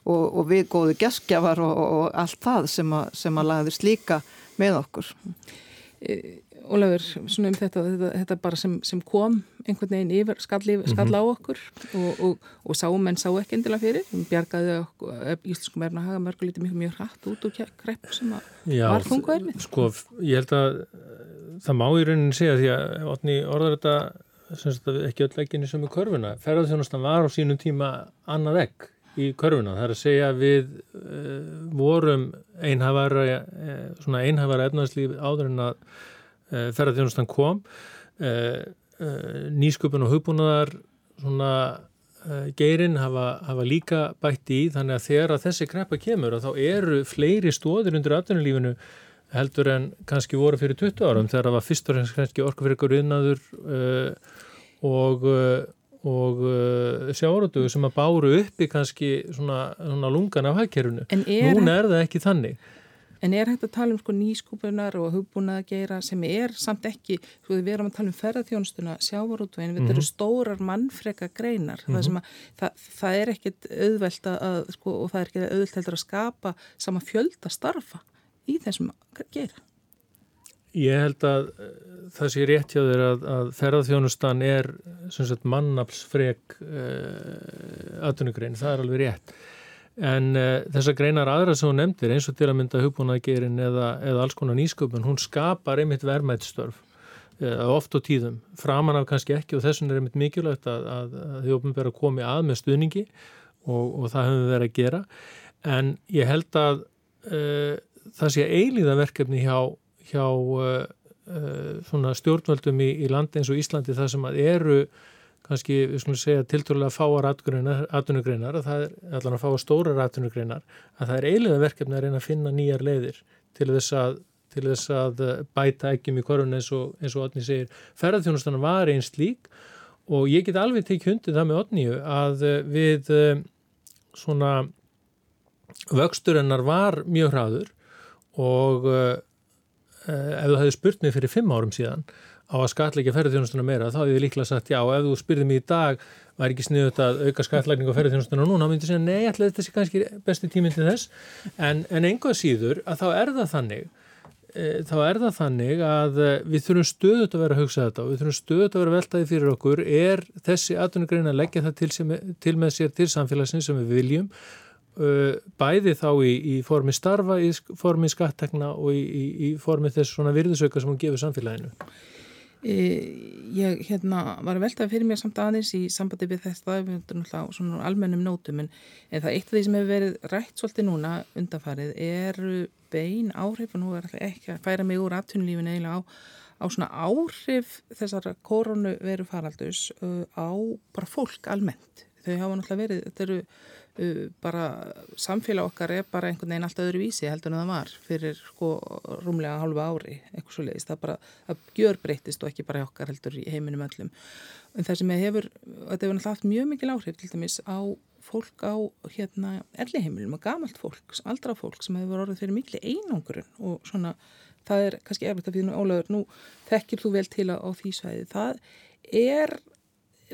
D: og, og við góðu geskjafar og, og allt það sem að, sem að lagðist líka með okkur.
A: E, Ólafur, svona um þetta, þetta, þetta bara sem, sem kom einhvern veginn yfir, skall, skall á mhm. okkur og, og, og sáum en sá ekki endilega fyrir, bjargaði íslenskum erna haga mörgulítið mjög mjög hratt út og krepp sem var þungu erfið.
B: Sko, ég held að það má í rauninni segja því að orðar þetta ekki öll ekki eins og með körfuna, ferðarþjónustan var á sínum tíma annað egg í körfuna. Það er að segja að við uh, vorum einhafara, uh, svona einhafara efnarslíf áður en að uh, ferðarþjónustan kom. Nýsköpun og hugbúnaðar svona geirinn hafa, hafa líka bætt í þannig að þegar að þessi kreppa kemur og þá eru fleiri stóðir undir aftunulífinu heldur en kannski voru fyrir 20 árum þegar það var fyrst og fremst kannski orkufyrirkur innadur og og uh, sjárótu sem að báru uppi kannski svona, svona lungan af hagkerfunu. Núna er það ekki þannig.
A: En er hægt að tala um sko nýskupunar og hugbúnað að gera sem er samt ekki, sko við erum að tala um ferðarþjónustuna, sjávarótveginn, mm -hmm. þetta eru mhm. stórar mannfreka greinar, mm -hmm. það, að, það, það er ekkit auðvelt að, sko, og það er ekki auðvelt heldur að skapa sama fjölda starfa í þessum að gera.
B: Ég held að það sé rétt hjá þér að, að ferðarþjónustan er mannaflsfreg uh, atvinnugrein, það er alveg rétt. En uh, þessar greinar aðra sem hún nefndir eins og til að mynda hugbúnaðgerin eða, eða alls konar nýsköpun, hún skapar einmitt verðmættstörf uh, oft og tíðum, framan af kannski ekki og þessum er einmitt mikilvægt að, að, að vera að komi að með stuðningi og, og það höfum við verið að gera. En ég held að það sé eilíða verkefni hjá, hjá stjórnvöldum í, í landi eins og Íslandi það sem eru kannski, við skulum segja, tilturlega fáar atvinnugreinar, að það er allan að fáa stórar atvinnugreinar, að það er eiginlega verkefni að reyna að finna nýjar leiðir til þess að, til þess að bæta ekki mjög korfun eins og, eins og Otni segir. Ferðarþjónustan var einn slík og ég get alveg tekið hundið það með Otniu að við svona vöxturinnar var mjög hraður og ef þú hefði spurt mig fyrir fimm árum síðan á að skatleika ferðarþjónustuna meira þá hefði ég líklega sagt já ef þú spyrði mér í dag var ekki sniðut að auka skatleikning á ferðarþjónustuna núna? Þá myndi ég segja nei, alltaf þetta sé kannski besti tíminn til þess. En, en einhvað síður að þá er það þannig e, þá er það þannig að e, við þurfum stöðut að vera að hugsa þetta og við þurfum stöðut að vera veltaði fyrir okkur er þessi atvinnugrein að leggja það til, sem, til með sér til samfélagsins sem við viljum bæði þá í, í formi starfa, í formi skattekna og í, í, formi þess svona virðisauka sem hún gefur samfélaginu
A: Ég hérna, var að veltaði fyrir mér samt aðeins í sambandi við þetta svona almennum nótum en, en það eitt af því sem hefur verið rætt svolítið núna undanfarið er bein áhrif og nú er ekki að færa mig úr aðtunlífin eiginlega á, á svona áhrif þessar koronu veru faraldus uh, á bara fólk almennt. Þau hafa náttúrulega verið, þetta eru Uh, bara samfélag okkar er bara einhvern veginn alltaf öðru vísi heldur en það var fyrir sko rúmlega halva ári eitthvað svo leiðist, það bara það gjör breytist og ekki bara okkar heldur í heiminum öllum. En það sem hefur, þetta hefur náttúrulega haft mjög mikil áhrif til dæmis á fólk á hérna elliheimilum og gamalt fólk, aldra fólk sem hefur orðið fyrir miklu einangurinn og svona það er kannski eflut að við nú álegur nú þekkir þú vel til á því svæði. Það er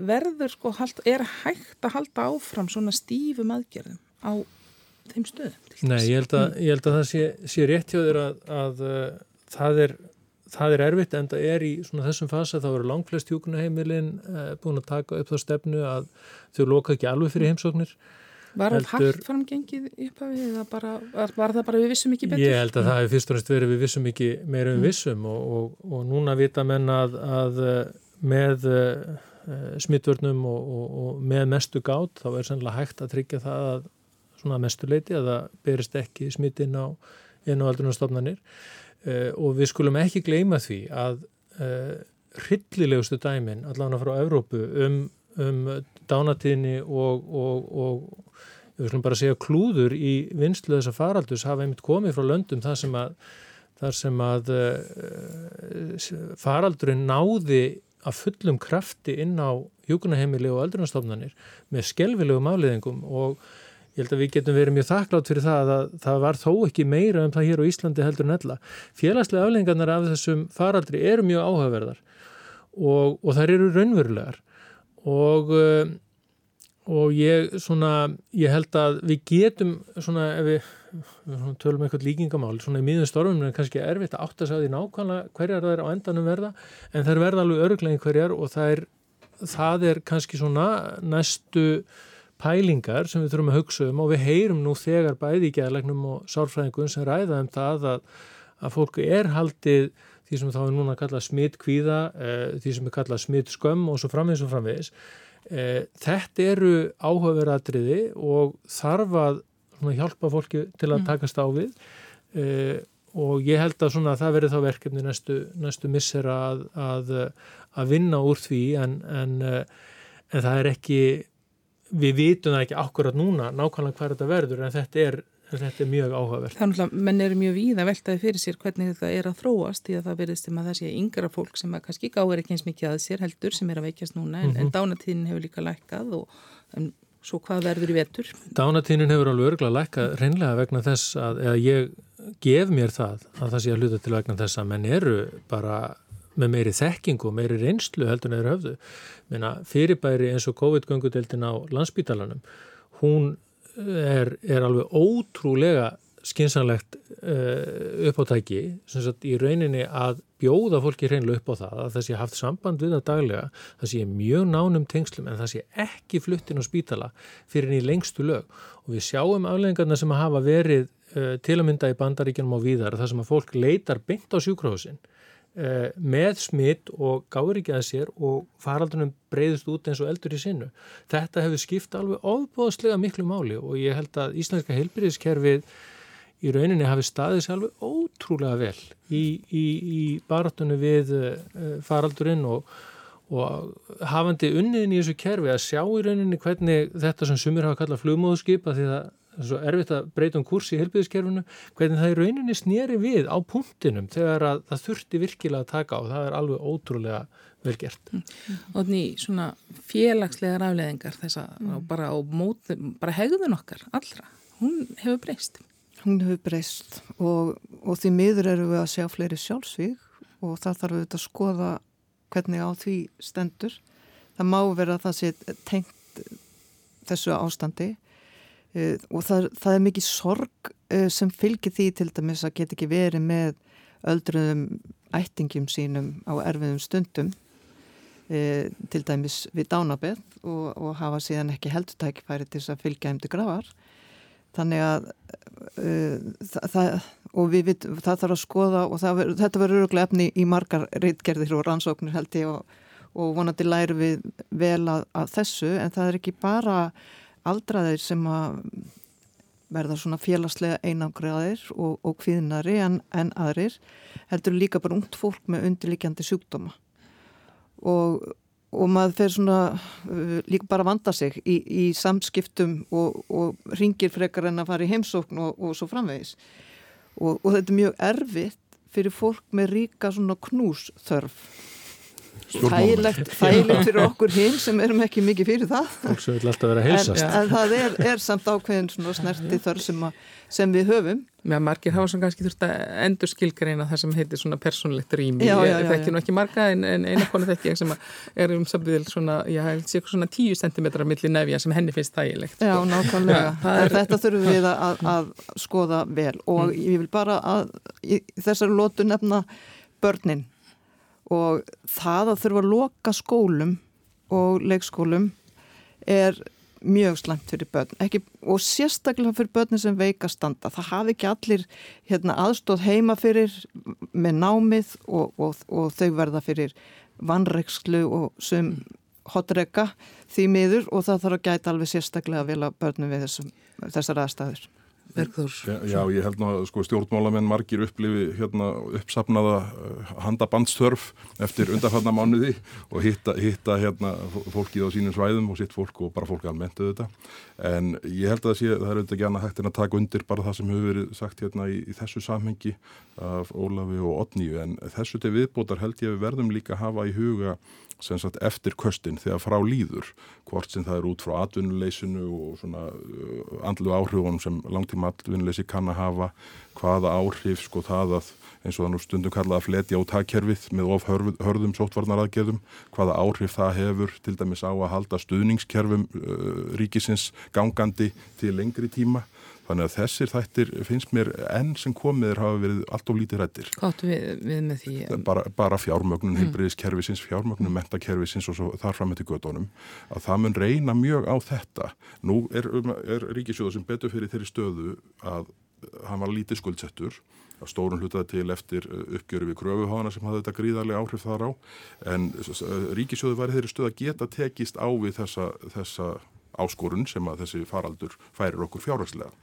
A: verður sko, er hægt að halda áfram svona stífum aðgerðum á þeim stöðum?
B: Nei, ég held að, ég held að það sé, sé rétt hjá þér að, að uh, það, er, það er erfitt en það er í svona þessum fasa þá eru langflest hjókunaheimilin uh, búin að taka upp þá stefnu að þau loka ekki alveg fyrir heimsóknir
A: Var það hægt framgengið upphafið eða bara, var það bara við vissum ekki betur?
B: Ég held að það hefur fyrst og næst verið við vissum ekki meira um mm. vissum og, og, og núna vita menn að, að uh, með Eh, smittvörnum og, og, og með mestu gát þá er sannlega hægt að tryggja það að svona mestu leiti að það berist ekki smitt inn á, á aldrunarstofnanir uh, og við skulum ekki gleyma því að uh, hryllilegustu dæmin allavega frá Evrópu um, um dánatíðni og, og við skulum bara segja klúður í vinslu þessa faraldus hafa einmitt komið frá löndum þar sem að, þar sem að uh, faraldurinn náði að fullum krafti inn á hjókunaheimili og öldrunastofnanir með skelvilegu máliðingum og ég held að við getum verið mjög þakklátt fyrir það að það var þó ekki meira um það hér á Íslandi heldur en ella. Félagslega aflengarnar af þessum faraldri eru mjög áhugaverðar og, og þær eru raunverulegar og, eh, og ég, svona, ég held að við getum svona ef við tölum eitthvað líkingamál svona í miðun stormum er kannski erfitt að átta sig á því nákvæmlega hverjar það er á endanum verða en það er verða alveg öruglega hverjar og það er, það er kannski svona næstu pælingar sem við þurfum að hugsa um og við heyrum nú þegar bæði í gæðlegnum og sárfræðingum sem ræða um það að, að fólku er haldið því sem þá er núna að kalla smitt kvíða, eh, því sem er kallað smitt skömm og svo framvegis og framvegis. Eh, þetta eru áhugaverðatriði og þarf að hjálpa fólki til að mm. takast á við uh, og ég held að svona, það verður þá verkefni næstu, næstu missera að, að, að vinna úr því en, en, uh, en það er ekki við vitum það ekki akkurat núna nákvæmlega hvað þetta verður en þetta er, þetta er mjög áhugavert.
A: Þannig að menn eru mjög víða veltaði fyrir sér hvernig þetta er að þróast því að það verðist um að það sé yngra fólk sem kannski gáður ekki eins mikið að sér heldur sem er að veikjast núna en, mm -hmm. en dánatíðin hefur líka lækkað og Svo hvað verður í vetur?
B: Dánatínin hefur alveg örgulega lækkað reynlega vegna þess að, ég gef mér það að það sé að hluta til vegna þess að menn eru bara með meiri þekking og meiri reynslu heldur neður höfðu. Meina, fyrirbæri eins og COVID-göngudeldin á landsbítalanum, hún er, er alveg ótrúlega skynsanlegt uh, uppáttæki í rauninni að bjóða fólki hreinlega upp á það að það sé haft samband við það daglega, það sé mjög nánum tengslum en það sé ekki fluttin á spítala fyrir í lengstu lög og við sjáum afleggingarna sem að hafa verið uh, til að mynda í bandaríkjunum á víðar þar sem að fólk leitar beint á sjúkróðsinn uh, með smitt og gáður ekki að sér og faraldunum breyðust út eins og eldur í sinnu. Þetta hefur skipt alveg ofbóðslega miklu máli og ég held að Íslandska heilbyrðiskerfið í rauninni hafi staðið sér alveg ótrúlega vel í, í, í barátunni við uh, faraldurinn og, og hafandi unniðin í þessu kerfi að sjá í rauninni hvernig þetta sem sumir hafa kallað flugmóðskip að því það er svo erfitt að breyta um kurs í helbiðiskerfinu, hvernig það í rauninni snýri við á punktinum þegar að það þurfti virkilega að taka og það er alveg ótrúlega vel gert.
A: Og því svona félagslegar afleðingar þess að mm. bara á móti, bara hegðun okkar allra, hún hefur breyst
D: hún hefur breyst og, og því miður eru við að sjá fleiri sjálfsvíg og það þarf við að skoða hvernig á því stendur. Það má vera að það sé tengt þessu ástandi uh, og það, það er mikið sorg uh, sem fylgir því til dæmis að geta ekki verið með öldruðum ættingum sínum á erfiðum stundum uh, til dæmis við dánabeth og, og hafa síðan ekki heldutækifæri til þess að fylgja heim til gravar þannig að uh, það, og við vit, það þarf að skoða og ver, þetta verður öruglega efni í margar reitgerðir og rannsóknir held ég og, og vonandi læru við vel að, að þessu en það er ekki bara aldraðir sem að verða svona félagslega einangraðir og, og kviðnari en, en aðrir heldur líka bara ungt fólk með undirlikjandi sjúkdóma. Og og maður fer svona uh, líka bara að vanda sig í, í samskiptum og, og ringir frekar en að fara í heimsókn og, og svo framvegis. Og, og þetta er mjög erfitt fyrir fólk með ríka svona knúsþörf þægilegt fyrir okkur hinn sem erum ekki mikið fyrir það.
B: Að
D: en, en það er, er samt ákveðin snerti þörf sem, sem við höfum.
A: Já, margir hafa svona kannski þurft að endur skilgreina það sem heitir svona persónlegt rými. Ég þekki nú ekki marga en, en eina konu þekki sem er um sambiðil svona, já, svona 10 cm millir nefja sem henni finnst þægilegt
D: Já, sko. nákvæmlega, ja, er... þetta þurfum við að, að skoða vel. Og mm. ég vil bara að þessari lótu nefna börnin og það að þurfa að loka skólum og leikskólum er mjög slemt fyrir börn. Ekki, og sérstaklega fyrir börnir sem veika standa. Það hafi ekki allir hérna, aðstóð heima fyrir með námið og, og, og þau verða fyrir vannreikslu og sem hotreika því miður. Og það þarf að gæta alveg sérstaklega að börnum við þessum, þessar aðstæður
C: Bergþór. Já, já, ég held ná að sko, stjórnmálamenn margir upplifi hérna, uppsapnaða handabandstörf eftir undarfanna mánuði og hitta, hitta hérna, fólkið á sínum svæðum og sitt fólk og bara fólkið almennt auðvitað. En ég held að það sé, það er auðvitað annað hægt en að taka undir bara það sem hefur verið sagt hérna í, í þessu samhengi af Ólafi og Otníu en þessu til viðbótar held ég að við verðum líka að hafa í huga sem sagt eftir köstin þegar frá líður hvort sem það er út frá atvinnuleysinu og svona uh, andlu áhrifunum sem langtíma atvinnuleysi kann að hafa hvaða áhrif sko það að eins og það nú stundum kallað að fletja út hagkerfið með of hörðum sótvarnaraðgerðum hvaða áhrif það hefur til dæmis á að halda stuðningskerfum uh, ríkisins gangandi til lengri tíma Þannig að þessir þættir finnst mér enn sem komiður hafa verið allt of lítið rættir.
A: Hvað áttu við, við með því?
C: Bara, bara fjármögnun, mm. heilbriðiskerfisins, fjármögnun, mentakerfisins og þar fram með til gödónum. Að það mun reyna mjög á þetta. Nú er, um, er Ríkisjóða sem betur fyrir þeirri stöðu að hann var lítið skuldsettur að stórun hlutaði til eftir uh, uppgjöru við kröfuhána sem hafði þetta gríðarlega áhrif þar á en Ríkisjóðu var þeirri stöð að geta tekist á við þessa, þessa áskorun sem að þessi faraldur færir okkur fjárhagslega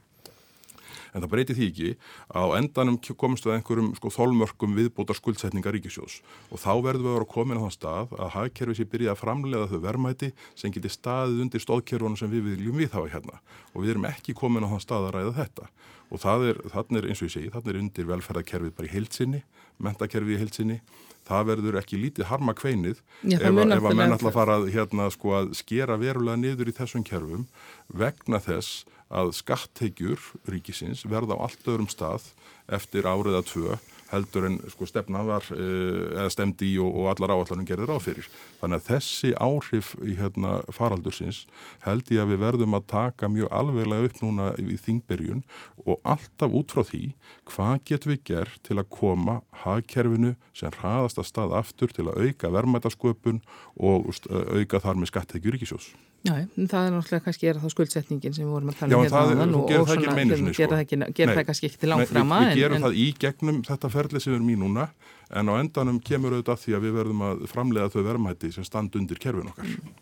C: en það breyti því ekki að á endanum komist við einhverjum sko, þólmörkum viðbótar skuldsetningar ríkisjós og þá verðum við að vera komin á þann stað að hagkerfi sé byrja að framlega þau verðmæti sem geti staðið undir stóðkerfunum sem við viljum við hafa hérna. Og við erum ekki komin á þann stað að ræða þetta. Og það er, þannig er eins og ég segi, þannig er undir velferðarkerfið bara í heilsinni, mentakerfið í heilsinni það verður ekki lítið harma kveinið Já, ef, ef að menn alltaf fara hérna, sko, að skera verulega niður í þessum kerfum vegna þess að skattegjur ríkisins verða á allt öðrum stað eftir áriða tvö heldur en sko stefna var eða stemdi í og, og allar áallanum gerður áfyrir. Þannig að þessi áhrif í hérna faraldursins held ég að við verðum að taka mjög alveglega upp núna í þingberjun og alltaf út frá því hvað getum við gert til að koma hagkerfinu sem hraðast að stað aftur til að auka verðmætasköpun og auka þar með skattegjur ríkisjós.
A: Já, það er náttúrulega kannski er það skuldsetningin sem við vorum að tala
C: um hérna áðan og, og svona
A: gera
C: sko.
A: það, gera það kannski ekki til langframa.
C: Við, við gerum en, það í gegnum þetta ferli sem erum í núna en á endanum kemur auðvitað því að við verðum að framlega þau verðmætti sem stand undir kerfin okkar. Mm.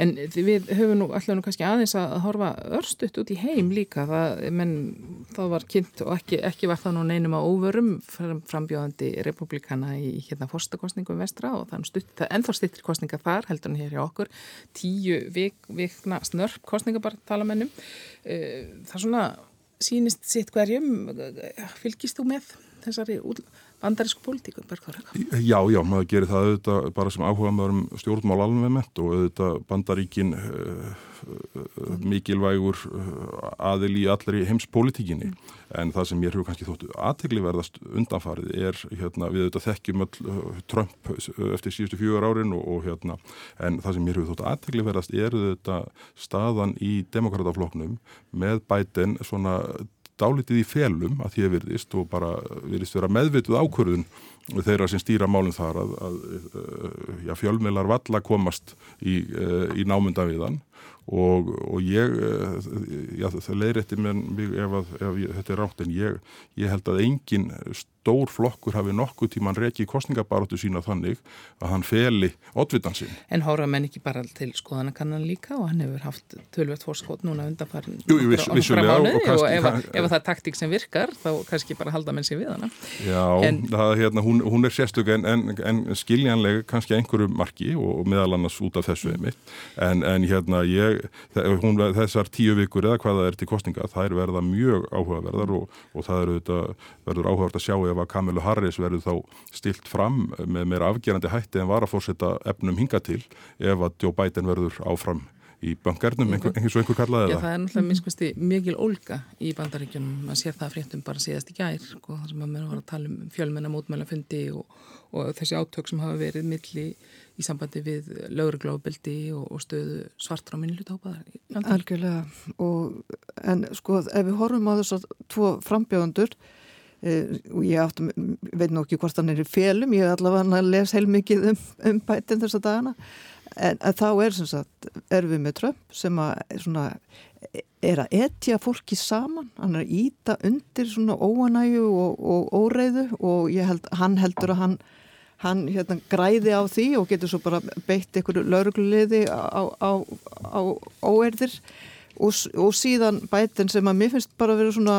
A: En við höfum nú alltaf nú kannski aðeins að horfa örstuðt út í heim líka, það, menn það var kynnt og ekki, ekki var það nú neinum að óvörum frambjóðandi republikana í hérna fórstakostningum vestra og er stutt, það ennþá stittir kostninga þar heldur hann hér hjá okkur, tíu vik, vikna snörp kostninga bara tala mennum. Eh, það svona sínist sitt hverjum, fylgist þú með þessari útlæð? Bandarísku pólitíkum?
C: Já, já, maður gerir það auðvitað bara sem áhuga maður um stjórnmál alveg og auðvitað bandaríkin uh, uh, mikilvægur uh, aðil í allri heimspolítíkinni mm. en það sem ég hefur kannski þóttu aðtegli verðast undanfarið er hérna, við auðvitað þekkjum öll Trump eftir síðustu fjögur árin og, og hérna en það sem ég hefur þóttu aðtegli verðast er auðvitað staðan í demokratafloknum með bæten svona dálitið í felum að því að virðist og bara virðist vera meðvituð ákvörðun þeirra sem stýra málum þar að, að, að eh, já, fjölmeilar valla komast í, eh, í námynda við hann og, og ég, eh, já, það leiðir eftir mér ef, að, ef þetta er rátt en ég, ég held að engin stór flokkur hafi nokkuð tíman reiki kostningabaróttu sína þannig að hann feli oddvitansinn.
A: En hóra menn ekki bara til skoðanakannan líka og hann hefur haft tölvöld fórskot núna undanfarin
C: Jú, viss, vissulega
A: og, og, og ef, kann... ef það er taktík sem virkar þá kannski bara halda menn sér við hana.
C: Já, en, það, hérna, hún, hún er sérstök en, en, en skiljanlega kannski einhverju marki og meðal annars út af þessu einmitt en, en hérna ég, hún, þessar tíu vikur eða hvað það er til kostninga er verða mjög áhugaverðar og, og það er verður áhugavert að sjá ef að Kamilu Harris verður þá stilt fram með meira afgerandi hætti en var að fórsetta efnum hinga til ef að Joe Biden verður áfram í bankernum, einhver, eins og einhver kallaði
A: það. Já, það er náttúrulega minnskvæmsti mikil ólga í bandaríkjunum, maður sér það fréttum bara síðast í gær, sko, þar sem maður var að tala um fjölmenna mótmælafundi og, og þessi átök sem hafa verið milli í sambandi við lögurglóðbildi og, og stöðu svartra og minnlutópaðar.
D: Algjörlega, og en sko, ef við horfum á þess að tvo frambjóðundur Eh, og ég áttum, veit nú ekki hvort hann er í félum, ég er allavega að lesa heilmikið um, um bætin þessa dagana en þá er sem sagt er við með Trump sem að svona, er að etja fólki saman hann er að íta undir svona óanægu og, og óreiðu og held, hann heldur að hann hann hérna græði á því og getur svo bara beitt einhverju laurugluliði á, á, á óerðir og, og síðan bætin sem að mér finnst bara að vera svona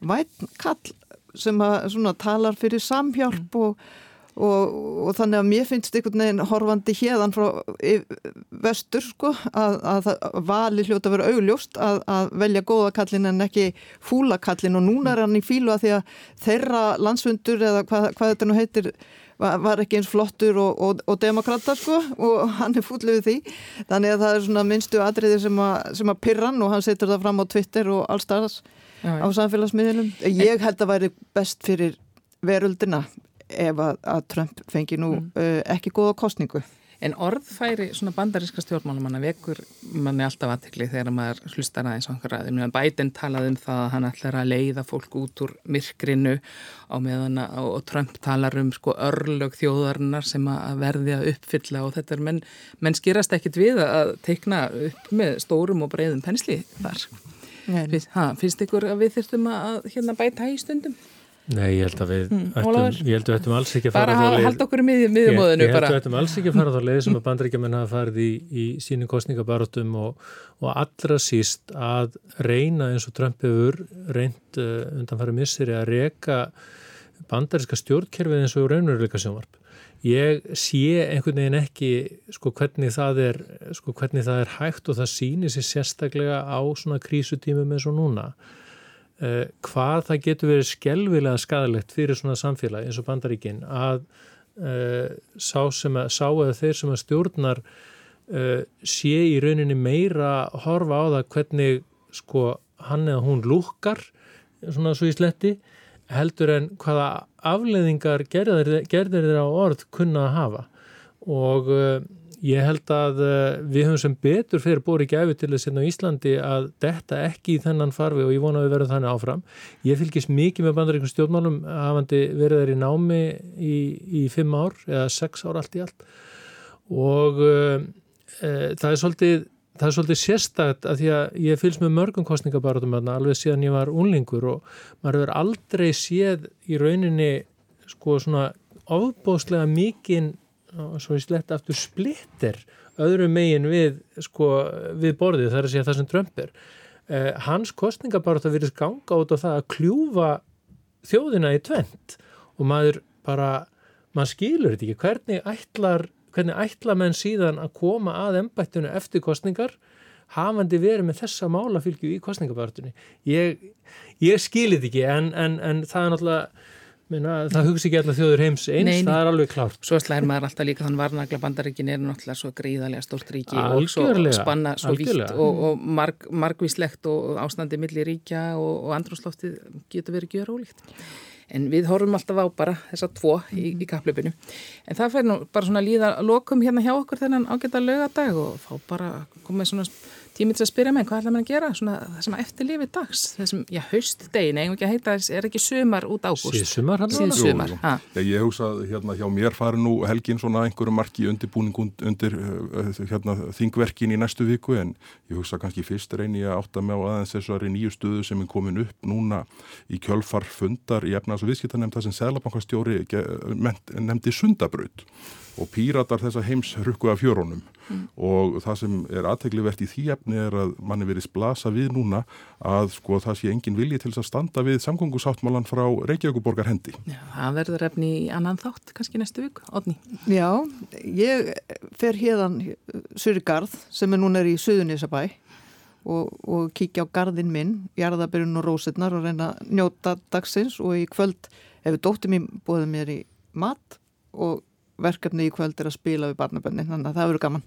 D: vætn kall sem að svona, talar fyrir samhjálp mm. og, og, og þannig að mér finnst einhvern veginn horfandi hérðan frá vestur sko að, að vali hljóta að vera augljóst að, að velja góða kallin en ekki fúla kallin og núna er hann í fílu að því að þeirra landsfundur eða hvað, hvað þetta nú heitir var ekki eins flottur og, og, og demokrata sko og hann er fúllið við því þannig að það er svona minnstu atriði sem að, sem að pirran og hann setur það fram á Twitter og allstæðas á samfélagsmiðlunum. Ég held að væri best fyrir veröldina ef að, að Trump fengi nú mm. uh, ekki góða kostningu.
A: En orðfæri svona bandaríska stjórnmálumanna vekur manni alltaf aðtekli þegar maður hlustar aðeins á einhverja aðeins. Biden talaði um það að hann ætlar að leiða fólk út úr myrkrinu á meðan og Trump talar um sko örlög þjóðarinnar sem að verði að uppfylla og þetta er menn, menn skýrast ekkit við að teikna upp með stórum og breyðum pensli þar. Fyrst, ha, finnst ykkur að við þurftum að hérna, bæta í stundum?
B: Nei, ég held að við mm, ættum, ættum alls ekki að fara
A: bara að halda okkur í miðjumóðinu
B: ég, held að við ættum alls ekki að fara þá leið sem að bandrækjumenn hafa farið í, í sínum kostningabarátum og, og allra síst að reyna eins og Trump hefur reynd uh, undan farið misseri að reyka bandaríska stjórnkerfið eins og raunveruleika sjónvarp ég sé einhvern veginn ekki sko hvernig það er sko hvernig það er hægt og það sýnir sér sérstaklega á svona krísutímum eins og núna hvað það getur verið skelvilega skadalegt fyrir svona samfélag eins og bandaríkin að uh, sá, að, sá eða þeir sem að stjórnar uh, sé í rauninni meira horfa á það hvernig sko hann eða hún lúkar svona svo í sletti heldur en hvaða afleðingar gerðir þeirra á orð kunna að hafa. Og uh, ég held að uh, við höfum sem betur fyrir bóri gæfi til þess að á Íslandi að detta ekki í þennan farfi og ég vona að við verðum þannig áfram. Ég fylgis mikið með bandaríkum stjórnmálum hafandi verið þær í námi í, í fimm ár eða sex ár allt í allt og uh, það er svolítið það er svolítið sérstakt að því að ég fylgst með mörgum kostningabaratum alveg síðan ég var unlingur og maður verður aldrei séð í rauninni sko svona ofbóðslega mikinn svo ég slett aftur splittir öðru megin við sko við borðið þar að segja það sem Trump er. Eh, hans kostningabarata virðist ganga út á það að kljúfa þjóðina í tvent og maður bara maður skilur þetta ekki. Hvernig ætlar hvernig ætla menn síðan að koma að ennbættinu eftir kostningar hafandi verið með þessa málafylgju í kostningabartunni. Ég, ég skilit ekki en, en, en það er náttúrulega Meina, það hugsi ekki alltaf þjóður heims eins, Nei, það er alveg klárt.
A: Svo slæðir maður alltaf líka þann varnagla bandaríkin er náttúrulega svo gríðarlega stórt ríki algjörlega, og spanna svo vitt og, og marg, margvíslegt og ástandi millir ríkja og, og andrúsloftið getur verið gjör ólíkt en við horfum alltaf á bara þessa tvo í, í kaplöpinu. En það fær nú bara svona líða lokum hérna hjá okkur þennan ágæta lögadag og fá bara komið svona tímið til að spyrja mig hvað ætla maður að gera svona það sem eftir lífið dags þessum, já, haustdegin, eigum ekki að heita er ekki sömar út ágúst?
B: Síðsumar
A: Síðsumar,
C: hæ? Ég hugsa hérna hjá mér fari nú helgin svona einhverju marki undirbúning undir uh, hérna, þingverkin í næstu viku en ég hugsa kannski fyrst reyni að átta með á aðeins þessari nýju stöðu sem er komin upp núna í kjölfar fundar í efnaðs- og viðskiptanemnda sem Sælabankastjóri nefndi sundabraut og píratar þessa heims rukku af fjörónum mm. og það sem er aðteglivert í því efni er að manni verið splasa við núna að sko það sé engin vilji til þess að standa við samgóngusáttmálan frá Reykjavíkuborgar hendi.
A: Já, það verður efni í annan þátt kannski næstu vik, Odni.
D: Já, ég fer hérðan Surigarð sem er núna er í Suðunísabæ og, og kíkja á gardin minn, jarðabyrjun og rósetnar og reyna njóta dagsins og í kvöld hefur dóttið mér búið mér í mat og verkefni í kvöld er að spila við barnabönni þannig að það verður gaman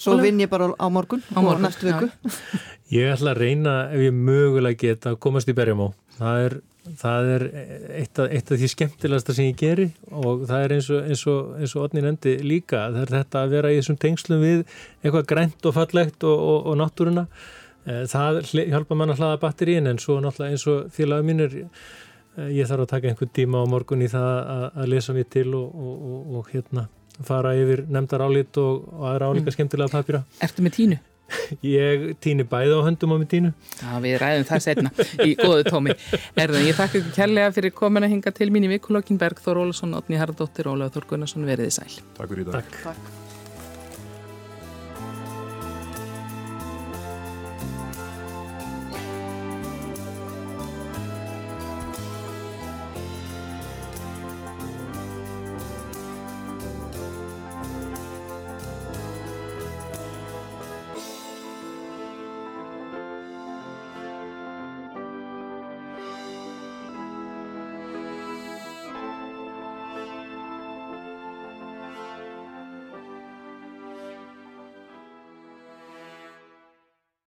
D: svo vinn ég bara á morgun, á morgun. og næstu viku ja.
B: Ég ætla að reyna ef ég mögulega geta að komast í berjamó það er, það er eitt, af, eitt af því skemmtilegasta sem ég geri og það er eins og, eins og, eins og Otni nefndi líka, það er þetta að vera í þessum tengslum við eitthvað grænt og fallegt og, og náttúruna eh, það hjálpa mann að hlaða batterín en svo náttúrulega eins og félagum mínir ég þarf að taka einhvern tíma á morgun í það að, að lesa mér til og, og, og, og hérna fara yfir nefndar álít og aðra álíka mm. skemmtilega papýra.
A: Ertu með tínu?
B: Ég tíni bæði á höndum á með tínu.
A: Já, við ræðum það setna í góðu tómi. Erðan, ég þakka ykkur kærlega fyrir komin að hinga til mín í vikulokkin Bergþór Ólason, Otni Haraldóttir og Ólaður Þór Gunnarsson veriði sæl.
C: Takk fyrir í dag. Takk. Takk.